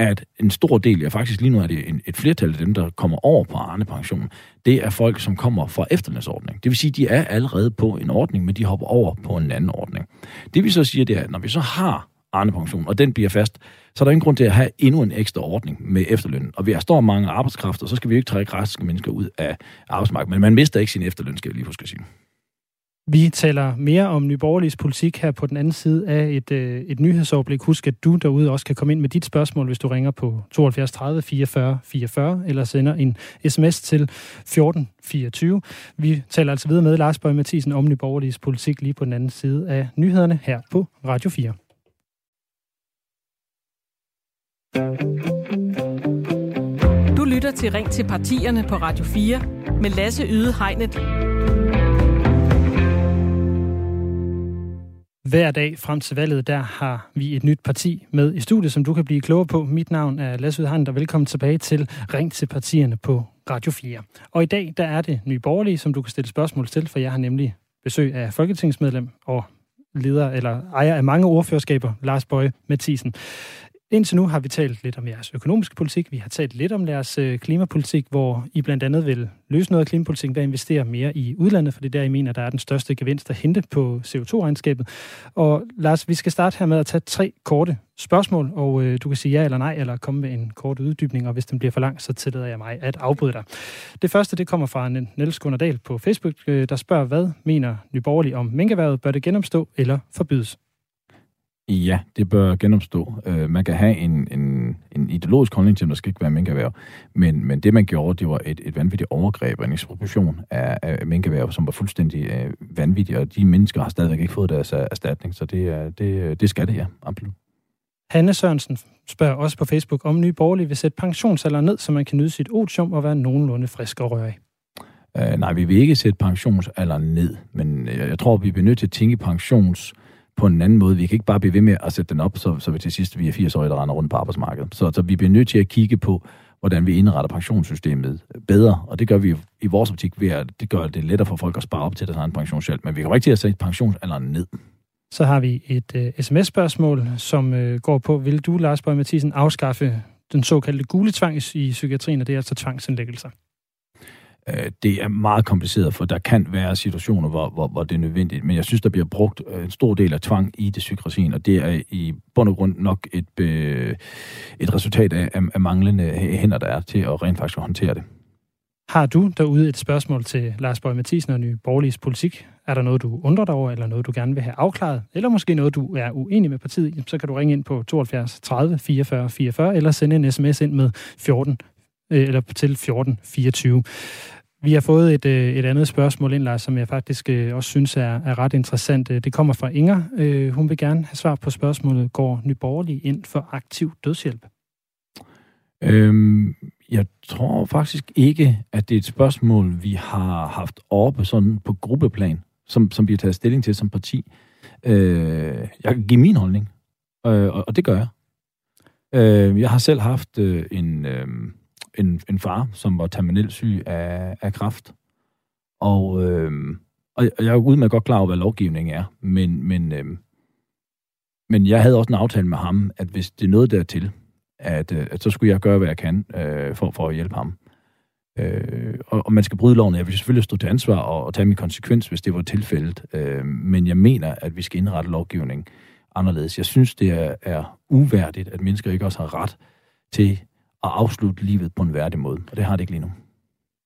at en stor del, ja faktisk lige nu er det en, et flertal af dem, der kommer over på Arne-pension, det er folk, som kommer fra efterlønsordning. Det vil sige, at de er allerede på en ordning, men de hopper over på en anden ordning. Det vi så siger, det er, at når vi så har Arne-pension, og den bliver fast, så er der ingen grund til at have endnu en ekstra ordning med efterløn. Og vi har står mange arbejdskræfter, så skal vi jo ikke trække raske mennesker ud af arbejdsmarkedet. Men man mister ikke sin efterløn, skal jeg lige huske at sige.
Vi taler mere om nyborgerligs politik her på den anden side af et, øh, et nyhedsoverblik. Husk, at du derude også kan komme ind med dit spørgsmål, hvis du ringer på 72 30 44 44, eller sender en sms til 14 24. Vi taler altså videre med Lars Bøge Mathisen om nyborgerligs politik lige på den anden side af nyhederne her på Radio 4.
Du lytter til Ring til partierne på Radio 4 med Lasse Yde Hegnet.
Hver dag frem til valget, der har vi et nyt parti med i studiet, som du kan blive klogere på. Mit navn er Lasse Udhand, og velkommen tilbage til Ring til partierne på Radio 4. Og i dag, der er det Nye Borgerlige, som du kan stille spørgsmål til, for jeg har nemlig besøg af folketingsmedlem og leder eller ejer af mange ordførerskaber, Lars Bøje Mathisen. Indtil nu har vi talt lidt om jeres økonomiske politik, vi har talt lidt om jeres øh, klimapolitik, hvor I blandt andet vil løse noget af klimapolitikken ved at investere mere i udlandet, for det er der, I mener, der er den største gevinst at hente på CO2-regnskabet. Og Lars, vi skal starte her med at tage tre korte spørgsmål, og øh, du kan sige ja eller nej, eller komme med en kort uddybning, og hvis den bliver for lang, så tillader jeg mig at afbryde dig. Det første, det kommer fra Niels Gunnerdal på Facebook, øh, der spørger, hvad mener Nyborgerlig om minkerværet? Bør det genopstå eller forbydes?
Ja, det bør genopstå. Uh, man kan have en, en, en ideologisk holdning til, at der skal ikke være minkerhverv, men, men det man gjorde, det var et, et vanvittigt overgreb og en ekspropriation af, af minkerhverv, som var fuldstændig uh, vanvittig, og de mennesker har stadigvæk ikke fået deres uh, erstatning, så det, det, det skal det, ja, absolut.
Hanne Sørensen spørger også på Facebook, om Nye Borgerlige vil sætte pensionsalderen ned, så man kan nyde sit otium og være nogenlunde frisk og rørig.
Uh, nej, vi vil ikke sætte pensionsalderen ned, men jeg, jeg tror, vi bliver nødt til at tænke pensions på en anden måde. Vi kan ikke bare blive ved med at sætte den op, så, så vi til sidst vi er 80 år, der render rundt på arbejdsmarkedet. Så, så vi bliver nødt til at kigge på, hvordan vi indretter pensionssystemet bedre, og det gør vi i vores optik ved at det gør det lettere for folk at spare op til deres egen pensionshjælp. Men vi kommer ikke til at sætte pensionsalderen ned.
Så har vi et øh, uh, sms-spørgsmål, som uh, går på, vil du, Lars Bøge Mathisen, afskaffe den såkaldte gule tvang i psykiatrien, og det er altså tvangsindlæggelser?
Øh, det er meget kompliceret, for der kan være situationer, hvor, hvor, hvor det er nødvendigt. Men jeg synes, der bliver brugt øh, en stor del af tvang i det psykiatrien, og det er i bund og grund nok et, øh, et resultat af, af manglende hænder, der er til at rent faktisk håndtere det.
Har du derude et spørgsmål til Lars Borg Mathisen og Nye Borgerliges politik? Er der noget, du undrer dig over, eller noget, du gerne vil have afklaret? Eller måske noget, du er uenig med partiet? Så kan du ringe ind på 72 30 44 44, eller sende en sms ind med 14 øh, eller til 14 24. Vi har fået et, øh, et andet spørgsmål ind, Lars, som jeg faktisk øh, også synes er, er ret interessant. Øh, det kommer fra Inger. Hun vil gerne have svar på spørgsmålet, går Nyborgerlig ind for aktiv dødshjælp?
Øhm, jeg tror faktisk ikke, at det er et spørgsmål, vi har haft oppe sådan på gruppeplan, som, som vi har taget stilling til som parti. Øh, jeg kan give min holdning, øh, og, og det gør jeg. Øh, jeg har selv haft øh, en... Øh, en, en far, som var terminelt syg af, af kræft. Og, øh, og jeg er udmærket godt klar over, hvad lovgivningen er, men, men, øh, men jeg havde også en aftale med ham, at hvis det er noget dertil, at, øh, at så skulle jeg gøre, hvad jeg kan øh, for, for at hjælpe ham. Øh, og, og man skal bryde loven. Jeg vil selvfølgelig stå til ansvar og, og tage min konsekvens, hvis det var tilfældet. Øh, men jeg mener, at vi skal indrette lovgivningen anderledes. Jeg synes, det er, er uværdigt, at mennesker ikke også har ret til at afslutte livet på en værdig måde, og det har det ikke lige nu.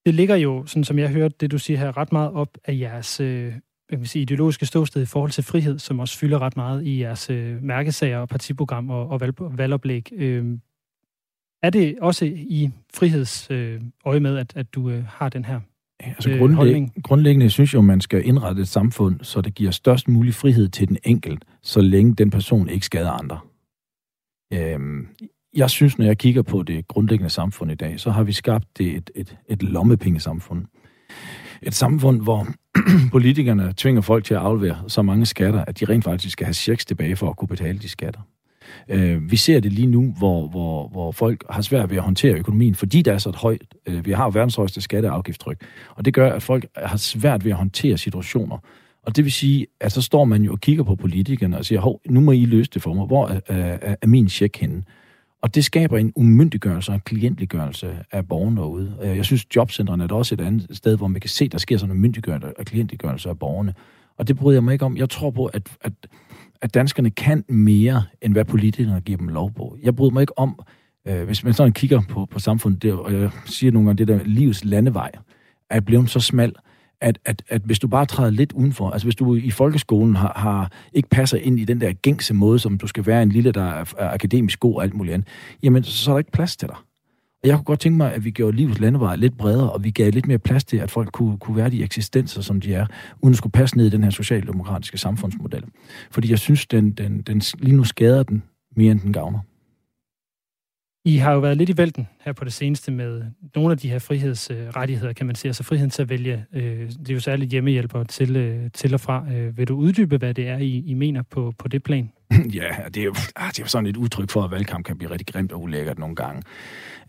Det ligger jo, sådan som jeg hørte det, du siger her, ret meget op af jeres øh, jeg vil sige, ideologiske ståsted i forhold til frihed, som også fylder ret meget i jeres øh, mærkesager og partiprogram og, og valg, valgoplæg. Øh, er det også i frihedsøje øh, med, at, at du øh, har den her
Altså øh, grundlæggende, grundlæggende synes jeg, at man skal indrette et samfund, så det giver størst mulig frihed til den enkelt, så længe den person ikke skader andre. Øhm, jeg synes, når jeg kigger på det grundlæggende samfund i dag, så har vi skabt det et, et, et lommepengesamfund. Et samfund, hvor politikerne tvinger folk til at aflevere så mange skatter, at de rent faktisk skal have checks tilbage for at kunne betale de skatter. Øh, vi ser det lige nu, hvor, hvor, hvor folk har svært ved at håndtere økonomien, fordi der er så et højt, øh, vi har verdens højeste skatteafgiftstryk, og det gør, at folk har svært ved at håndtere situationer. Og det vil sige, at så står man jo og kigger på politikerne og siger, hov, nu må I løse det for mig. Hvor er, er, er min check henne? Og det skaber en umyndiggørelse og en klientliggørelse af borgerne derude. Øh, jeg synes, jobcentrene er også et andet sted, hvor man kan se, der sker sådan en myndiggørelse og klientliggørelse af borgerne. Og det bryder jeg mig ikke om. Jeg tror på, at, at, at danskerne kan mere, end hvad politikerne giver dem lov på. Jeg bryder mig ikke om, øh, hvis man sådan kigger på, på samfundet, det, og jeg siger nogle gange, det der livs landevej, er blevet så smal, at, at, at hvis du bare træder lidt udenfor, altså hvis du i folkeskolen har, har ikke passer ind i den der gængse måde, som du skal være en lille, der er, er akademisk god og alt muligt andet, jamen så er der ikke plads til dig. Og jeg kunne godt tænke mig, at vi gjorde livets landevej lidt bredere, og vi gav lidt mere plads til, at folk kunne, kunne være de eksistenser, som de er, uden at skulle passe ned i den her socialdemokratiske samfundsmodel. Fordi jeg synes, den, den, den lige nu skader den mere, end den gavner.
I har jo været lidt i vælten her på det seneste med nogle af de her frihedsrettigheder, kan man sige. Altså friheden til at vælge, øh, det er jo særligt hjemmehjælper til, øh, til og fra. Øh, vil du uddybe, hvad det er, I, I mener på, på det plan?
Ja, det er, jo, ah, det er jo sådan et udtryk for, at valgkamp kan blive rigtig grimt og ulækkert nogle gange.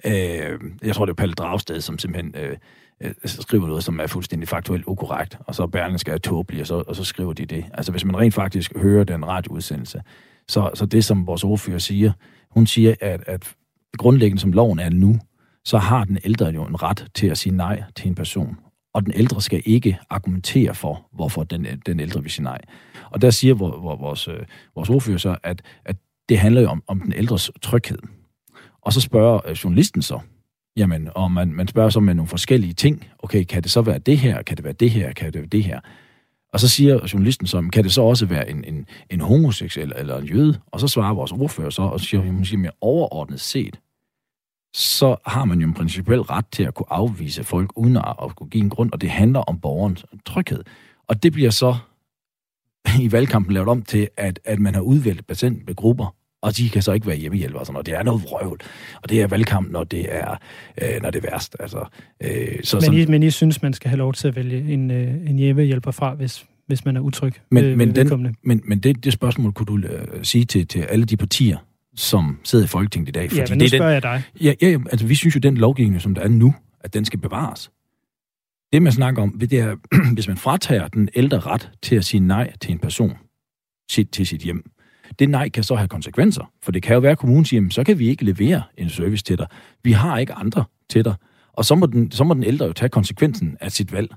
Øh, jeg tror, det er Palle Dragsted, som simpelthen øh, øh skriver noget, som er fuldstændig faktuelt ukorrekt, og så Berlingske skal tåbelige, og så, og så skriver de det. Altså, hvis man rent faktisk hører den radioudsendelse, så, så det, som vores ordfører siger, hun siger, at, at grundlæggende som loven er nu, så har den ældre jo en ret til at sige nej til en person. Og den ældre skal ikke argumentere for, hvorfor den, den ældre vil sige nej. Og der siger vores, øh, vores ordfører så, at, at det handler jo om, om den ældres tryghed. Og så spørger øh, journalisten så, jamen, og man, man spørger så med nogle forskellige ting. Okay, kan det så være det her? Kan det være det her? Kan det være det her? Og så siger journalisten så, kan det så også være en, en, en homoseksuel eller en jøde? Og så svarer vores ordfører så, og siger, jamen, siger mere overordnet set, så har man jo en principiel ret til at kunne afvise folk uden at, at kunne give en grund, og det handler om borgerens tryghed. Og det bliver så i valgkampen lavet om til, at, at man har udvalgt bestemte grupper, og de kan så ikke være hjemmehjælper og sådan noget. Det er noget vrøvl, og det er valgkamp, når det er, øh, når det er værst. Altså,
øh, så, men, sådan, I, men I synes, man skal have lov til at vælge en, øh, en hjemmehjælper fra, hvis, hvis man er utryg
men, øh, men, den, men, men det, det spørgsmål kunne du øh, sige til, til alle de partier, som sidder i Folketinget i dag.
Fordi ja, men nu det spørger
den,
jeg dig.
Ja, ja, altså vi synes jo, den lovgivning, som der er nu, at den skal bevares. Det, man snakker om, det er, hvis man fratager den ældre ret til at sige nej til en person sit, til sit hjem, det nej kan så have konsekvenser. For det kan jo være, at kommunen siger, så kan vi ikke levere en service til dig. Vi har ikke andre til dig. Og så må den, så må den ældre jo tage konsekvensen af sit valg.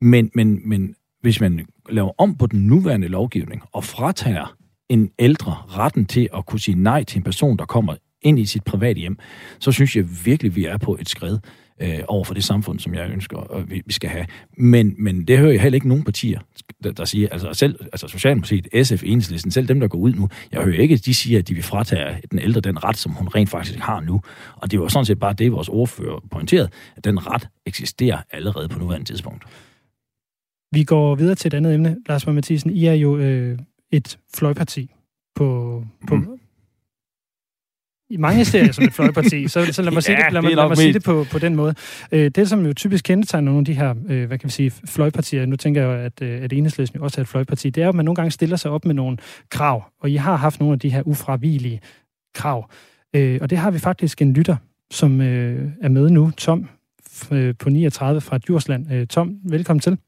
Men, men, men hvis man laver om på den nuværende lovgivning og fratager en ældre retten til at kunne sige nej til en person, der kommer ind i sit private hjem, så synes jeg virkelig, vi er på et skridt øh, over for det samfund, som jeg ønsker, at vi, vi skal have. Men, men det hører jeg heller ikke nogen partier, der, der siger, altså selv altså Socialdemokratiet, SF, Enhedslisten, selv dem, der går ud nu, jeg hører ikke, at de siger, at de vil fratage den ældre den ret, som hun rent faktisk har nu. Og det var sådan set bare det, vores ordfører pointerede, at den ret eksisterer allerede på nuværende tidspunkt.
Vi går videre til et andet emne. Lars Mathisen, I er jo øh, et fløjparti på, på mm. i mange steder som et fløjparti, så, så lad mig, ja, sige, det, lad mig, lad mig sige det på, på den måde. Øh, det, som jo typisk kendetegner nogle af de her, øh, hvad kan vi sige, fløjpartier, nu tænker jeg jo, at, øh, at Enhedslisten jo også er et fløjparti, det er jo, at man nogle gange stiller sig op med nogle krav, og I har haft nogle af de her ufravigelige krav. Øh, og det har vi faktisk en lytter, som øh, er med nu, Tom, øh, på 39 fra Djursland. Øh, Tom, velkommen til.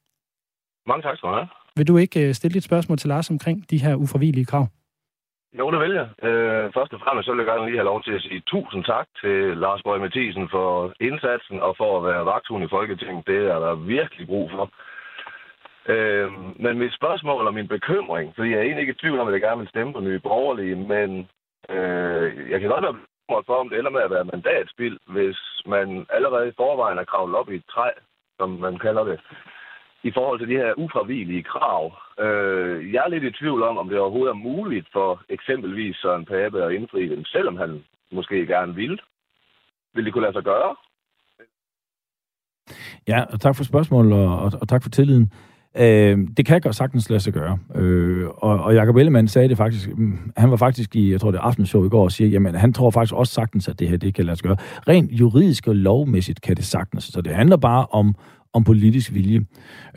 Mange tak skal du have.
Vil du ikke øh, stille et spørgsmål til Lars omkring de her ufravigelige krav?
Jo, det vil jeg. Øh, først og fremmest så vil jeg gerne lige have lov til at sige tusind tak til Lars Borg Mathisen for indsatsen og for at være vagthund i Folketinget. Det er der virkelig brug for. Øh, men mit spørgsmål og min bekymring, fordi jeg er egentlig ikke i tvivl om, at jeg gerne vil stemme på nye borgerlige, men øh, jeg kan godt være bekymret for, om det ender med at være mandatspil, hvis man allerede i forvejen er kravlet op i et træ, som man kalder det, i forhold til de her ufravigelige krav. Øh, jeg er lidt i tvivl om, om det overhovedet er muligt for eksempelvis Søren Pape at indfri dem, selvom han måske gerne vil. Vil det kunne lade sig gøre?
Ja, og tak for spørgsmålet, og, og, og tak for tilliden. Øh, det kan godt sagtens lade sig gøre. Øh, og, og Jacob Ellemann sagde det faktisk, mm, han var faktisk i, jeg tror det er aftenshow i går, og siger, jamen han tror faktisk også sagtens, at det her det kan lade sig gøre. Rent juridisk og lovmæssigt kan det sagtens. Så det handler bare om, om politisk vilje.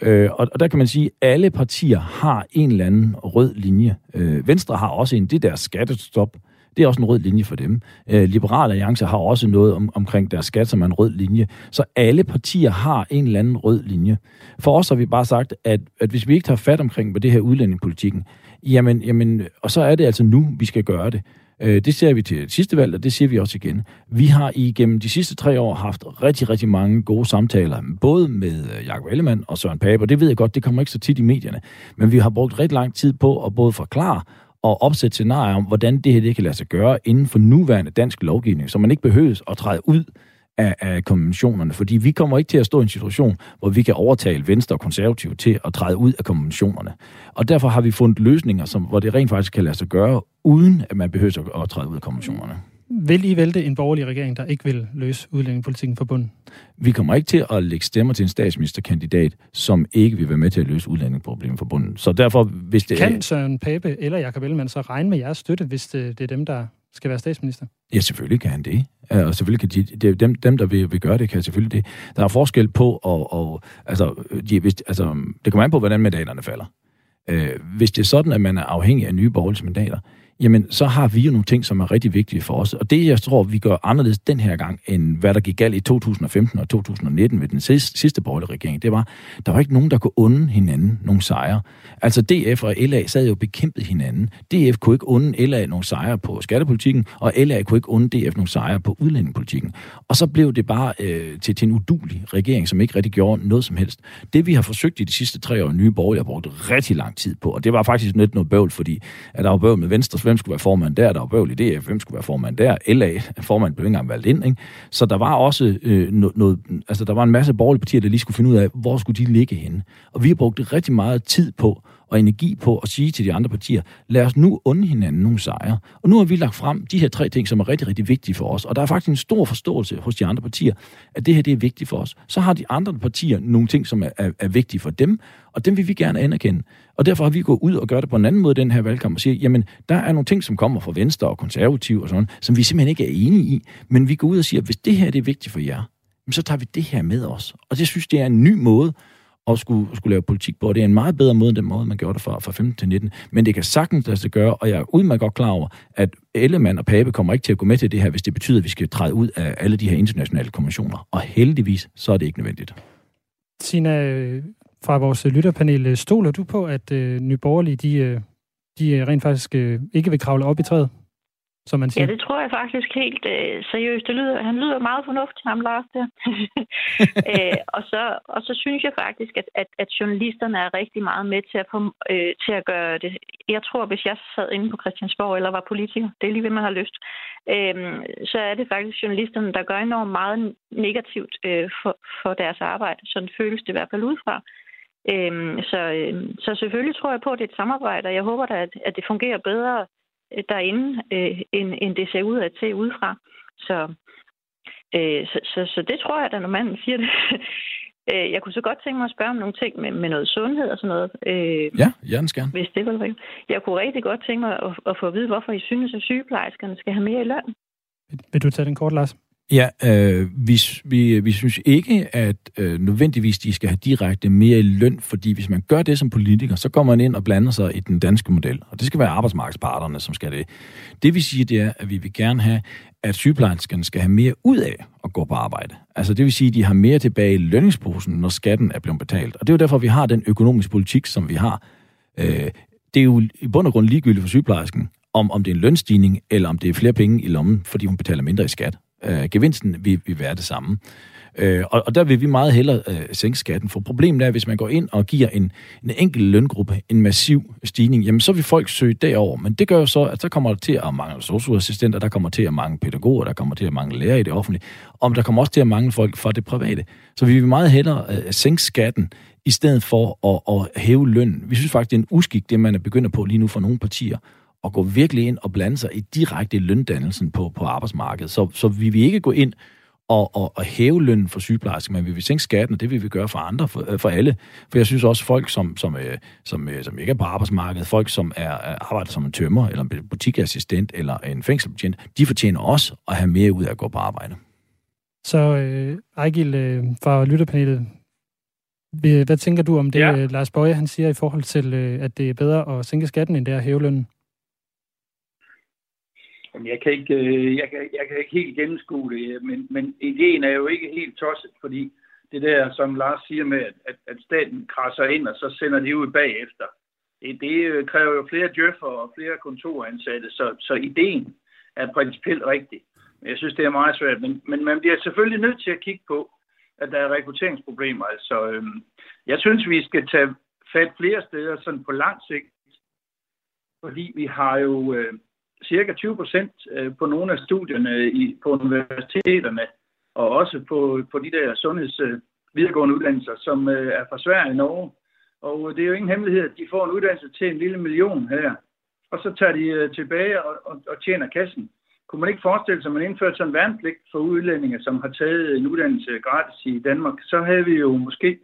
Øh, og, og der kan man sige, at alle partier har en eller anden rød linje. Øh, Venstre har også en, det der skattestop. Det er også en rød linje for dem. Øh, Liberal Alliance har også noget om, omkring deres skat, som er en rød linje. Så alle partier har en eller anden rød linje. For os har vi bare sagt, at, at hvis vi ikke tager fat omkring på det her udlændingepolitikken, jamen, jamen, og så er det altså nu, vi skal gøre det. Øh, det ser vi til sidste valg, og det ser vi også igen. Vi har igennem de sidste tre år haft rigtig, rigtig mange gode samtaler, både med øh, Jakob Ellemann og Søren Pape, og det ved jeg godt, det kommer ikke så tit i medierne, men vi har brugt rigtig lang tid på at både forklare og opsætte scenarier om, hvordan det her det kan lade sig gøre inden for nuværende dansk lovgivning, så man ikke behøves at træde ud af, af konventionerne, fordi vi kommer ikke til at stå i en situation, hvor vi kan overtale Venstre og Konservative til at træde ud af konventionerne. Og derfor har vi fundet løsninger, som, hvor det rent faktisk kan lade sig gøre, uden at man behøver at, træde ud af konventionerne.
Vil I vælte en borgerlig regering, der ikke vil løse udlændingepolitikken for bunden?
Vi kommer ikke til at lægge stemmer til en statsministerkandidat, som ikke vil være med til at løse udlændingeproblemet for bunden. Så derfor, hvis det
Kan Søren Pape eller Jakob Ellemann så regne med jeres støtte, hvis det, det er dem, der skal være statsminister?
Ja, selvfølgelig kan han det. Og selvfølgelig kan de, det, dem, dem, der vil, vil gøre det, kan selvfølgelig det. Der er forskel på, og, og altså, de, hvis, altså, det kommer an på, hvordan mandaterne falder. Øh, hvis det er sådan, at man er afhængig af nye borgerlige mandater, jamen så har vi jo nogle ting, som er rigtig vigtige for os. Og det, jeg tror, vi gør anderledes den her gang, end hvad der gik galt i 2015 og 2019 ved den sidste, sidste borgerlige regering, det var, der var ikke nogen, der kunne unde hinanden nogle sejre. Altså DF og LA sad jo bekæmpet hinanden. DF kunne ikke unde LA nogle sejre på skattepolitikken, og LA kunne ikke unde DF nogle sejre på udlændingepolitikken. Og så blev det bare øh, til, til en udulig regering, som ikke rigtig gjorde noget som helst. Det, vi har forsøgt i de sidste tre år, nye borgerlige har brugt rigtig lang tid på, og det var faktisk lidt noget bøvl, fordi at der var bøvl med Venstre hvem skulle være formand der, der var bøvl i DF, hvem skulle være formand der, LA, formand blev ikke engang valgt ind, ikke? Så der var også øh, noget, noget, altså der var en masse borgerlige partier, der lige skulle finde ud af, hvor skulle de ligge henne. Og vi har brugt rigtig meget tid på og energi på at sige til de andre partier, lad os nu unde hinanden nogle sejre. Og nu har vi lagt frem de her tre ting, som er rigtig, rigtig vigtige for os. Og der er faktisk en stor forståelse hos de andre partier, at det her det er vigtigt for os. Så har de andre partier nogle ting, som er, er, er vigtige for dem, og dem vil vi gerne anerkende. Og derfor har vi gået ud og gør det på en anden måde den her valgkamp og siger, jamen, der er nogle ting, som kommer fra Venstre og Konservativ og sådan, som vi simpelthen ikke er enige i. Men vi går ud og siger, hvis det her det er vigtigt for jer, så tager vi det her med os. Og det synes det er en ny måde og skulle, skulle lave politik på. Det er en meget bedre måde end den måde, man gjorde det fra, fra 15 til 19. Men det kan sagtens lade sig gøre, og jeg er udmærket godt klar over, at Ellemann og Pape kommer ikke til at gå med til det her, hvis det betyder, at vi skal træde ud af alle de her internationale konventioner. Og heldigvis, så er det ikke nødvendigt.
Tina, fra vores lytterpanel, stoler du på, at øh, Nye Borgerlige, de, øh, de øh, rent faktisk øh, ikke vil kravle op i træet? Som man siger?
Ja, det tror jeg faktisk helt øh, seriøst. Det lyder, han lyder meget fornuftig, ham Lars der. øh, og, så, og så synes jeg faktisk, at, at, at journalisterne er rigtig meget med til at, få, øh, til at gøre det. Jeg tror, hvis jeg sad inde på Christiansborg eller var politiker, det er lige ved, man har lyst, øh, så er det faktisk journalisterne, der gør enormt meget negativt øh, for, for deres arbejde. Sådan føles det i hvert fald udefra. Øhm, så, øh, så selvfølgelig tror jeg på, at det er et samarbejde, og jeg håber da, at, at det fungerer bedre derinde, øh, end, end det ser ud at se udefra. Så, øh, så, så, så det tror jeg, da når manden siger det. Øh, jeg kunne så godt tænke mig at spørge om nogle ting med, med noget sundhed og sådan noget.
Øh, ja, hjertens gerne.
Hvis det var rigtigt. Jeg kunne rigtig godt tænke mig at, at få at vide, hvorfor I synes, at sygeplejerskerne skal have mere i løn.
Vil du tage den kort, Lars?
Ja, øh, vi, vi, vi synes ikke, at øh, nødvendigvis de skal have direkte mere i løn, fordi hvis man gør det som politiker, så kommer man ind og blander sig i den danske model, og det skal være arbejdsmarkedsparterne, som skal det. Det vi siger, det er, at vi vil gerne have, at sygeplejerskerne skal have mere ud af at gå på arbejde. Altså det vil sige, at de har mere tilbage i lønningsposen, når skatten er blevet betalt. Og det er jo derfor, vi har den økonomiske politik, som vi har. Øh, det er jo i bund og grund ligegyldigt for sygeplejersken, om, om det er en lønstigning, eller om det er flere penge i lommen, fordi hun betaler mindre i skat øh, gevinsten vil, vil være det samme. Øh, og, og der vil vi meget hellere øh, sænke skatten, for problemet er, at hvis man går ind og giver en, en enkelt løngruppe en massiv stigning, jamen så vil folk søge derover. Men det gør jo så, at så kommer der til at mangle socioassistenter, der kommer til at mangle pædagoger, der kommer til at mangle lærere i det offentlige, og der kommer også til at mangle folk fra det private. Så vi vil meget hellere øh, sænke skatten, i stedet for at, at hæve løn. Vi synes faktisk, det er en uskik, det man er begyndt på lige nu for nogle partier at gå virkelig ind og blande sig i direkte løndannelsen på, på arbejdsmarkedet. Så, så vi vil ikke gå ind og, og, og hæve lønnen for sygeplejersker, men vi vil sænke skatten, og det vil vi gøre for andre, for, for alle. For jeg synes også, folk, som, som, øh, som, øh, som ikke er på arbejdsmarkedet, folk, som er, arbejder som en tømmer, eller en butikassistent, eller en fængselbetjent, de fortjener også at have mere ud af at gå på arbejde.
Så øh, Ejgil øh, fra lytterpanelet, hvad tænker du om det, ja. Lars Bøje han siger i forhold til, øh, at det er bedre at sænke skatten, end det er at hæve lønnen?
Jamen, jeg kan ikke, øh, jeg kan, jeg kan ikke helt gennemskue det, øh, men, men ideen er jo ikke helt tosset, fordi det der, som Lars siger med, at, at staten krasser ind, og så sender de ud bagefter, det, det øh, kræver jo flere djøffer og flere kontoransatte, så, så ideen er principielt rigtig. Jeg synes, det er meget svært, men, men man bliver selvfølgelig nødt til at kigge på, at der er rekrutteringsproblemer. Altså, øhm, jeg synes, vi skal tage fat flere steder sådan på lang sigt, fordi vi har jo øh, cirka 20 procent øh, på nogle af studierne i, på universiteterne, og også på, på de der sundheds øh, videregående uddannelser, som øh, er fra Sverige og Norge. Og det er jo ingen hemmelighed, at de får en uddannelse til en lille million her, og så tager de tilbage og, og, og tjener kassen. Kunne man ikke forestille sig, at man indførte sådan en værnepligt for udlændinge, som har taget en uddannelse gratis i Danmark, så havde vi jo måske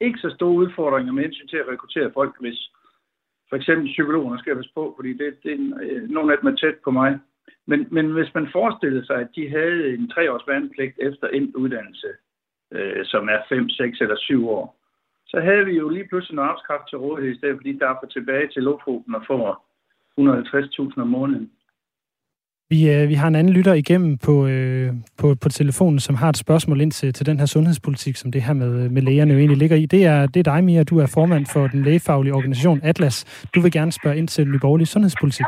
ikke så store udfordringer med hensyn til at rekruttere folk, hvis for eksempel psykologer skal jeg passe på, fordi det, det, øh, nogle af dem er tæt på mig. Men, men hvis man forestillede sig, at de havde en treårs værnepligt efter endt uddannelse, øh, som er 5, 6 eller 7 år, så havde vi jo lige pludselig en arbejdskraft til rådighed, i stedet fordi der er tilbage til Lofoten og får 150.000 om måneden.
Vi, øh, vi har en anden lytter igennem på, øh, på, på telefonen, som har et spørgsmål ind til, til den her sundhedspolitik, som det her med, med lægerne jo egentlig ligger i. Det er, det er dig, Mia. Du er formand for den lægefaglige organisation Atlas. Du vil gerne spørge ind til den nyborgerlige sundhedspolitik.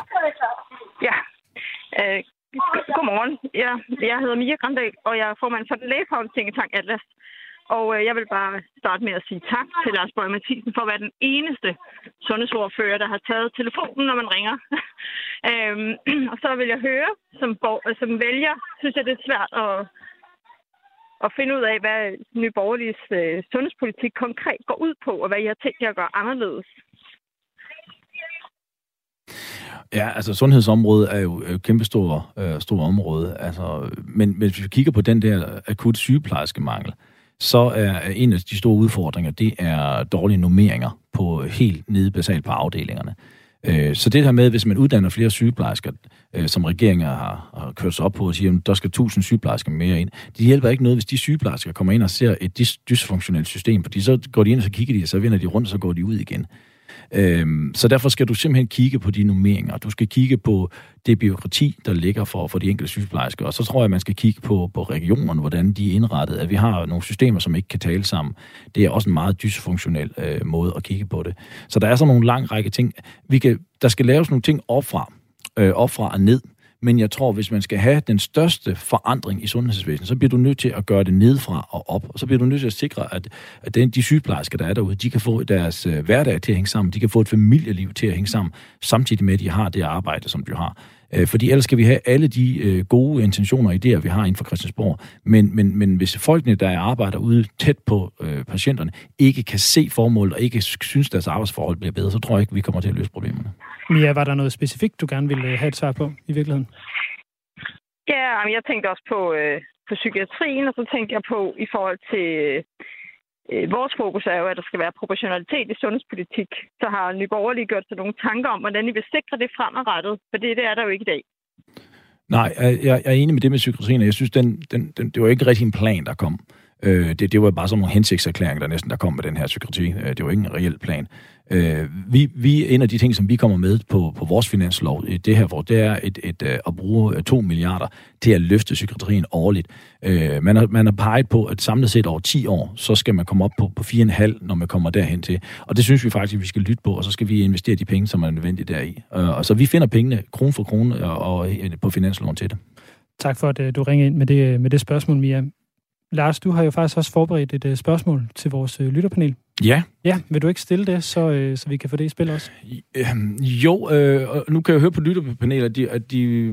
Ja. Øh, godmorgen. Ja, jeg hedder Mia Grandal, og jeg er formand for den lægefaglige tænketank Atlas. Og øh, jeg vil bare starte med at sige tak til Lars Bøge Mathisen for at være den eneste sundhedsordfører, der har taget telefonen, når man ringer. øhm, og så vil jeg høre, som, øh, som vælger, synes jeg, det er svært at, at finde ud af, hvad Nye Borgerliges øh, sundhedspolitik konkret går ud på, og hvad jeg har tænkt jer at gøre anderledes.
Ja, altså sundhedsområdet er jo et kæmpestort øh, stor område. Altså, men, men hvis vi kigger på den der akut sygeplejerskemangel, øh, så er en af de store udfordringer, det er dårlige normeringer på øh, helt nede basalt på afdelingerne. Øh, så det her med, hvis man uddanner flere sygeplejersker, øh, som regeringen har, har kørt sig op på og siger, at der skal 1000 sygeplejersker mere ind, det hjælper ikke noget, hvis de sygeplejersker kommer ind og ser et dysfunktionelt system, fordi så går de ind og så kigger de, og så vender de rundt, og så går de ud igen. Øhm, så derfor skal du simpelthen kigge på de nummeringer. Du skal kigge på det byråkrati, der ligger for, for de enkelte sygeplejersker. Og så tror jeg, man skal kigge på, på regionerne, hvordan de er indrettet. At vi har nogle systemer, som ikke kan tale sammen. Det er også en meget dysfunktionel øh, måde at kigge på det. Så der er så nogle lang række ting. Vi kan, der skal laves nogle ting opfra, øh, opfra og ned. Men jeg tror, hvis man skal have den største forandring i sundhedsvæsenet, så bliver du nødt til at gøre det nedfra og op. Og så bliver du nødt til at sikre, at, at den, de sygeplejersker, der er derude, de kan få deres øh, hverdag til at hænge sammen. De kan få et familieliv til at hænge sammen, samtidig med, at de har det arbejde, som de har. Øh, fordi ellers skal vi have alle de øh, gode intentioner og idéer, vi har inden for Christiansborg. Men, men, men hvis folkene, der arbejder ude tæt på øh, patienterne, ikke kan se formålet og ikke synes, at deres arbejdsforhold bliver bedre, så tror jeg ikke, vi kommer til at løse problemerne.
Mia, var der noget specifikt, du gerne ville have et svar på i virkeligheden?
Ja, jeg tænkte også på, øh, på psykiatrien, og så tænkte jeg på i forhold til øh, Øh, vores fokus er jo, at der skal være proportionalitet i sundhedspolitik. Så har Nye Borgerlige gjort sig nogle tanker om, hvordan I vil sikre det fremadrettet, for det, det er der jo ikke i dag.
Nej, jeg, jeg er enig med det med psykiatrien, og jeg synes, den, den, den, det var ikke rigtig en plan, der kom. Øh, det, det var bare sådan nogle hensigtserklæringer, der næsten der kom med den her psykiatri. Øh, det var ikke en reel plan. Øh, vi, vi, en af de ting, som vi kommer med på, på vores finanslov i det her, hvor det er et, et, øh, at bruge øh, 2 milliarder til at løfte psykiatrien årligt. Øh, man, har, man har peget på, at samlet set over 10 år, så skal man komme op på, på 4,5, når man kommer derhen til. Og det synes vi faktisk, vi skal lytte på, og så skal vi investere de penge, som er nødvendige deri. Øh, og så vi finder pengene krone for krone og, og øh, på finansloven til det.
Tak for, at du ringede ind med det, med det spørgsmål, Mia. Lars, du har jo faktisk også forberedt et uh, spørgsmål til vores uh, lytterpanel.
Ja.
Ja, vil du ikke stille det, så, uh, så vi kan få det i spil også?
Øhm, jo, øh, og nu kan jeg høre på lytterpanelet, at de, at de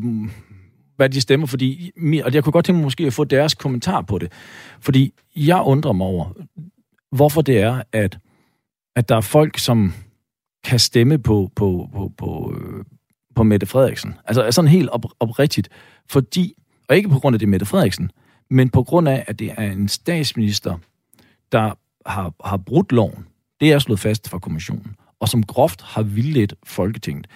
hvad de stemmer, fordi, og jeg kunne godt tænke mig måske at få deres kommentar på det. Fordi jeg undrer mig over, hvorfor det er, at, at der er folk, som kan stemme på, på, på, på, på Mette Frederiksen. Altså sådan helt op, oprigtigt. Fordi, og ikke på grund af det Mette Frederiksen, men på grund af, at det er en statsminister, der har, har brudt loven, det er slået fast fra kommissionen, og som groft har vildledt Folketinget.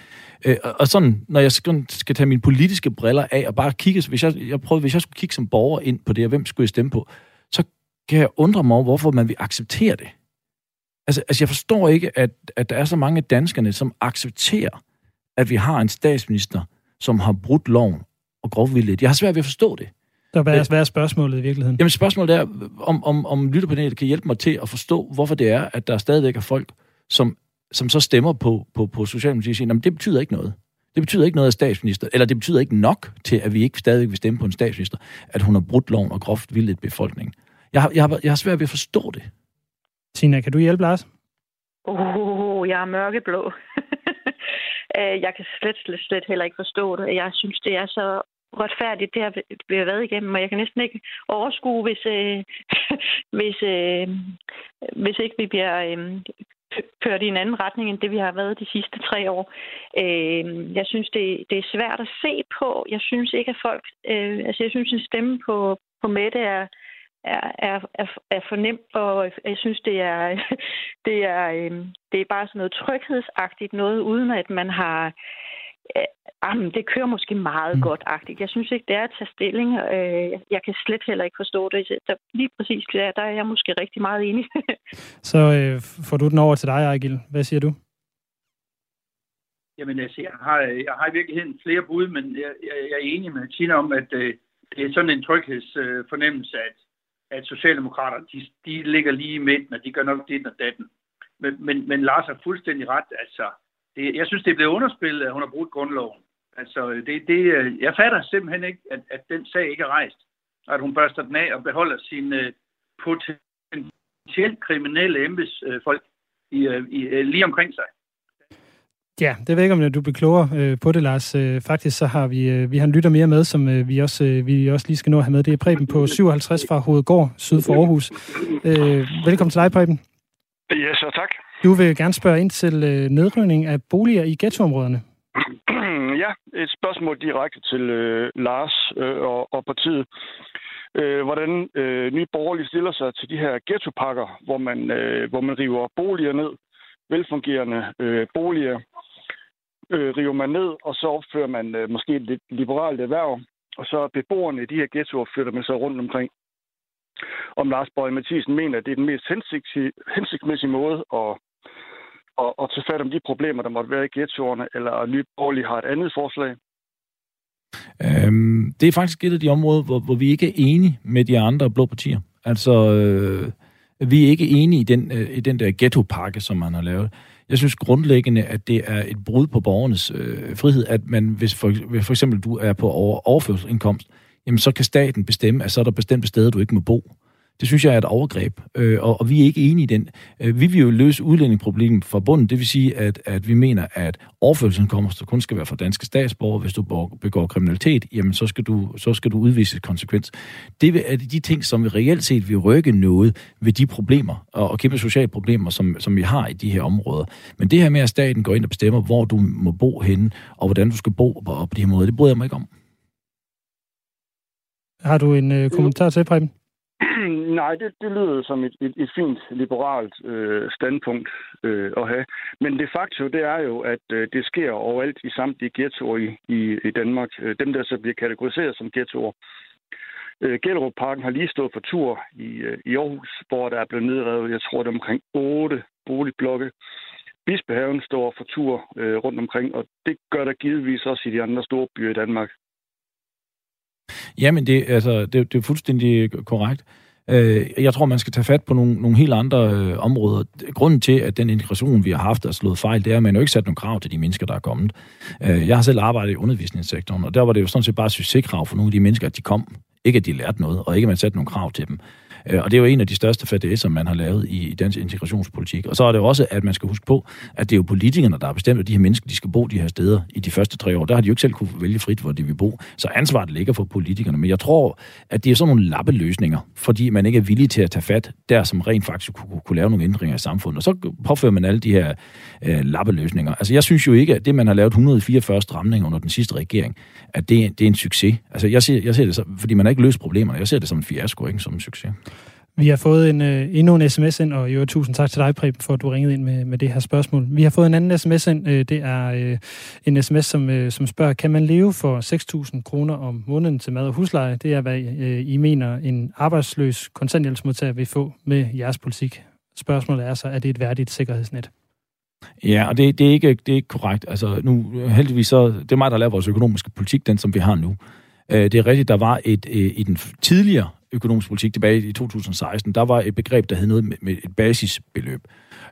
Øh, og sådan, når jeg skal, skal tage mine politiske briller af og bare kigge, hvis jeg, jeg prøvede, hvis jeg skulle kigge som borger ind på det, og hvem skulle jeg stemme på, så kan jeg undre mig over, hvorfor man vil acceptere det. Altså, altså jeg forstår ikke, at, at der er så mange danskerne, som accepterer, at vi har en statsminister, som har brudt loven og groft vildledt. Jeg har svært ved at forstå det.
Så hvad er, hvad er spørgsmålet i virkeligheden?
Jamen spørgsmålet er, om, om, om lytterpanelet kan hjælpe mig til at forstå, hvorfor det er, at der stadigvæk er folk, som, som så stemmer på, på, på Socialdemokratiet og siger, det betyder ikke noget. Det betyder ikke noget af statsminister, eller det betyder ikke nok til, at vi ikke stadig vil stemme på en statsminister, at hun har brudt loven og groft vildt befolkningen. Jeg har, jeg, har, jeg har svært ved at forstå det.
Tina, kan du hjælpe Lars?
Åh, oh, jeg er mørkeblå. Øh, jeg kan slet, slet, slet heller ikke forstå det. Jeg synes, det er så uretfærdigt det har vi har været igennem, og jeg kan næsten ikke overskue, hvis, øh, hvis, øh, hvis ikke vi bliver øh, kørt i en anden retning, end det vi har været de sidste tre år. Øh, jeg synes, det, det er svært at se på. Jeg synes ikke, at folk... Øh, altså, jeg synes, en stemme på, på Mette er, er, er, er, for nemt, og jeg synes, det er, det er, øh, det er bare sådan noget tryghedsagtigt noget, uden at man har Jamen, det kører måske meget mm. godt-agtigt. Jeg synes ikke, det er at tage stilling. Øh, jeg kan slet heller ikke forstå det. Der, lige præcis der, der er jeg måske rigtig meget enig.
Så øh, får du den over til dig, Ejgil. Hvad siger du?
Jamen, altså, jeg har, jeg har i virkeligheden flere bud, men jeg, jeg, jeg er enig med Tina om, at øh, det er sådan en tryghedsfornemmelse, øh, at, at Socialdemokrater, de, de ligger lige i midten, og de gør nok det og datten. Men, men, men Lars har fuldstændig ret. Altså, det, jeg synes, det blev underspillet, at hun har brugt grundloven. Altså, det, det, jeg fatter simpelthen ikke, at, at den sag ikke er rejst. At hun børster den af og beholder sine uh, potentielt kriminelle embedsfolk i, uh, i, uh, lige omkring sig.
Ja, det ved jeg ikke, om du bliver klogere øh, på det, Lars. Øh, faktisk så har vi, øh, vi har en lytter mere med, som øh, vi, også, øh, vi også lige skal nå at have med. Det er Preben på 57 fra Hovedgård, syd for Aarhus. Øh, velkommen til dig, Preben.
Ja, så tak.
Du vil gerne spørge ind til nedrydning nedrivning af boliger i ghettoområderne.
Ja, et spørgsmål direkte til øh, Lars øh, og, og partiet. Øh, hvordan øh, nye borgerlige stiller sig til de her ghettopakker, hvor man, øh, hvor man river boliger ned, velfungerende øh, boliger, øh, river man ned, og så opfører man øh, måske et lidt liberalt erhverv, og så beboerne i de her ghettoer flytter man så rundt omkring. Om Lars Borg Mathisen mener, at det er den mest hensigtsmæssige måde at og, og tage fat om de problemer, der måtte være i ghettoerne, eller Nye Borgerlige har et andet forslag?
Øhm, det er faktisk et af de områder, hvor, hvor vi ikke er enige med de andre blå partier. Altså, øh, vi er ikke enige i den, øh, i den der ghettopakke, som man har lavet. Jeg synes grundlæggende, at det er et brud på borgernes øh, frihed, at man, hvis for, for eksempel du er på over, overførselsindkomst, jamen så kan staten bestemme, at så er der bestemte steder, du ikke må bo. Det synes jeg er et overgreb, øh, og, og vi er ikke enige i den. Øh, vi vil jo løse udlændingeproblemet fra bunden. Det vil sige, at, at vi mener, at overførselsindkomster kun skal være for danske statsborgere. Hvis du begår kriminalitet, jamen så skal du, så skal du udvise konsekvens. Det er de ting, som vi reelt set vil rykke noget ved de problemer og, og kæmpe sociale problemer, som, som vi har i de her områder. Men det her med, at staten går ind og bestemmer, hvor du må bo henne, og hvordan du skal bo på, på de her måder, det bryder jeg mig ikke om.
Har du en øh, kommentar til, Preben?
Nej, det, det lyder som et, et, et fint liberalt øh, standpunkt øh, at have. Men det faktum, det er jo, at øh, det sker overalt i samtlige ghettoer i, i, i Danmark. Øh, dem, der så bliver kategoriseret som ghettoer. Øh, Gellerup-parken har lige stået for tur i, øh, i Aarhus, hvor der er blevet nedrevet, jeg tror, det er omkring otte boligblokke. Bispehaven står for tur øh, rundt omkring, og det gør der givetvis også i de andre store byer i Danmark.
Jamen, det, altså, det, det er fuldstændig korrekt. Øh, jeg tror, man skal tage fat på nogle, nogle helt andre øh, områder. Grunden til, at den integration, vi har haft, er slået fejl, det er, at man jo ikke sat nogle krav til de mennesker, der er kommet. Øh, jeg har selv arbejdet i undervisningssektoren, og der var det jo sådan set bare succeskrav for nogle af de mennesker, at de kom. Ikke at de lærte noget, og ikke at man satte nogle krav til dem. Øh, og det er jo en af de største fadæser, man har lavet i dansk integrationspolitik. Og så er det også, at man skal huske på, at det er jo politikerne, der har bestemt, at de her mennesker de skal bo de her steder i de første tre år. Der har de jo ikke selv kunne vælge frit, hvor de vil bo. Så ansvaret ligger for politikerne. Men jeg tror, at det er sådan nogle lappeløsninger, fordi man ikke er villig til at tage fat der, som rent faktisk kunne, kunne lave nogle ændringer i samfundet. Og så påfører man alle de her øh, lappeløsninger. Altså jeg synes jo ikke, at det, man har lavet 144 stramninger under den sidste regering, at det, det er en succes. Altså jeg ser, jeg ser det så, fordi man har ikke løst problemerne. Jeg ser det som en fiasko, ikke som en succes.
Vi har fået en, øh, endnu en sms ind, og jo tusind tak til dig, Preben, for at du ringede ind med, med det her spørgsmål. Vi har fået en anden sms ind. Øh, det er øh, en sms, som, øh, som spørger, kan man leve for 6.000 kroner om måneden til mad og husleje? Det er, hvad øh, I mener, en arbejdsløs kontanthjælpsmodtager vil få med jeres politik. Spørgsmålet er så, er det et værdigt sikkerhedsnet?
Ja, og det, det, er ikke, det er ikke korrekt. Altså, nu, heldigvis så, det er mig, der laver vores økonomiske politik, den som vi har nu. Øh, det er rigtigt, der var et, øh, i den tidligere økonomisk politik tilbage i 2016, der var et begreb, der hed noget med et basisbeløb.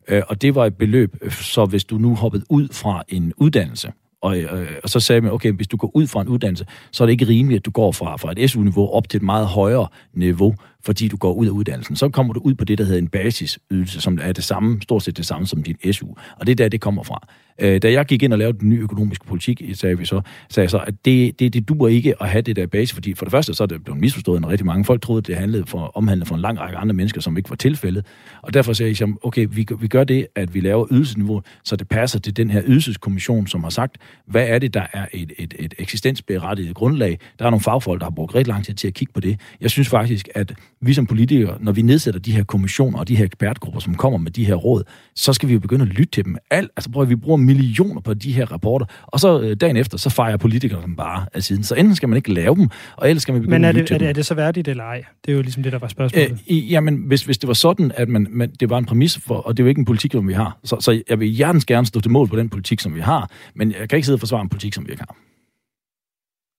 Øh, og det var et beløb, så hvis du nu hoppede ud fra en uddannelse, og, øh, og så sagde man, okay, hvis du går ud fra en uddannelse, så er det ikke rimeligt, at du går fra, fra et SU-niveau op til et meget højere niveau, fordi du går ud af uddannelsen. Så kommer du ud på det, der hedder en basisydelse, som er det samme, stort set det samme som din SU. Og det er der, det kommer fra. Øh, da jeg gik ind og lavede den nye økonomiske politik, sagde vi så, sagde jeg så, at det, det, det duer ikke at have det der basis, fordi for det første så er det blevet misforstået, når rigtig mange folk troede, at det handlede for, omhandlede for en lang række andre mennesker, som ikke var tilfældet. Og derfor sagde jeg, okay, vi, vi gør det, at vi laver ydelsesniveau, så det passer til den her ydelseskommission, som har sagt, hvad er det, der er et, et, et eksistensberettiget grundlag. Der er nogle fagfolk, der har brugt rigtig lang tid til at kigge på det. Jeg synes faktisk, at vi som politikere, når vi nedsætter de her kommissioner og de her ekspertgrupper, som kommer med de her råd, så skal vi jo begynde at lytte til dem. Alt, altså prøv at vi bruger millioner på de her rapporter, og så øh, dagen efter, så fejrer politikerne dem bare af siden. Så enten skal man ikke lave dem, og ellers skal man begynde
Men er
at lytte
det,
til
er det, er det så værdigt eller ej? Det er jo ligesom det, der var spørgsmålet.
Øh, i- jamen, hvis, hvis det var sådan, at man, man, det var en præmis for, og det er jo ikke en politik, som vi har, så, så jeg vil hjertens gerne stå til mål på den politik, som vi har, men jeg kan ikke sidde og forsvare en politik, som vi ikke har.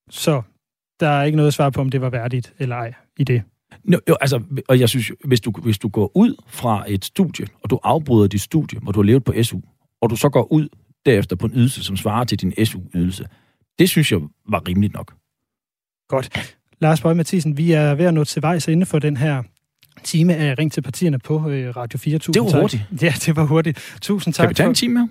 Så der er ikke noget svar på, om det var værdigt eller ej i det.
Nå, jo, altså, og jeg synes, hvis du, hvis du går ud fra et studie, og du afbryder dit studie, hvor du har levet på SU, og du så går ud derefter på en ydelse, som svarer til din SU-ydelse, det synes jeg var rimeligt nok.
Godt. Lars Bøge Mathisen, vi er ved at nå til vejs inden for den her time af Ring til partierne på øh, Radio 4. Tusind
Det var
tak.
hurtigt.
Ja, det var hurtigt. Tusind tak.
Kan vi tage
for-
en time mere?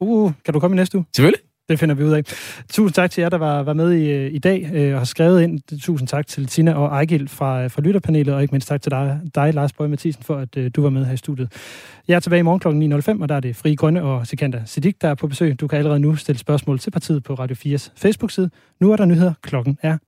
Uh, kan du komme i næste uge?
Selvfølgelig.
Det finder vi ud af. Tusind tak til jer, der var, var med i, i dag øh, og har skrevet ind. Tusind tak til Tina og Ejgil fra, øh, fra Lytterpanelet, og ikke mindst tak til dig, dig Lars Bøge Mathisen, for at øh, du var med her i studiet. Jeg er tilbage i morgen kl. 9.05, og der er det Fri Grønne og Sikander Sidik, der er på besøg. Du kan allerede nu stille spørgsmål til partiet på Radio 4's Facebook-side. Nu er der nyheder. Klokken er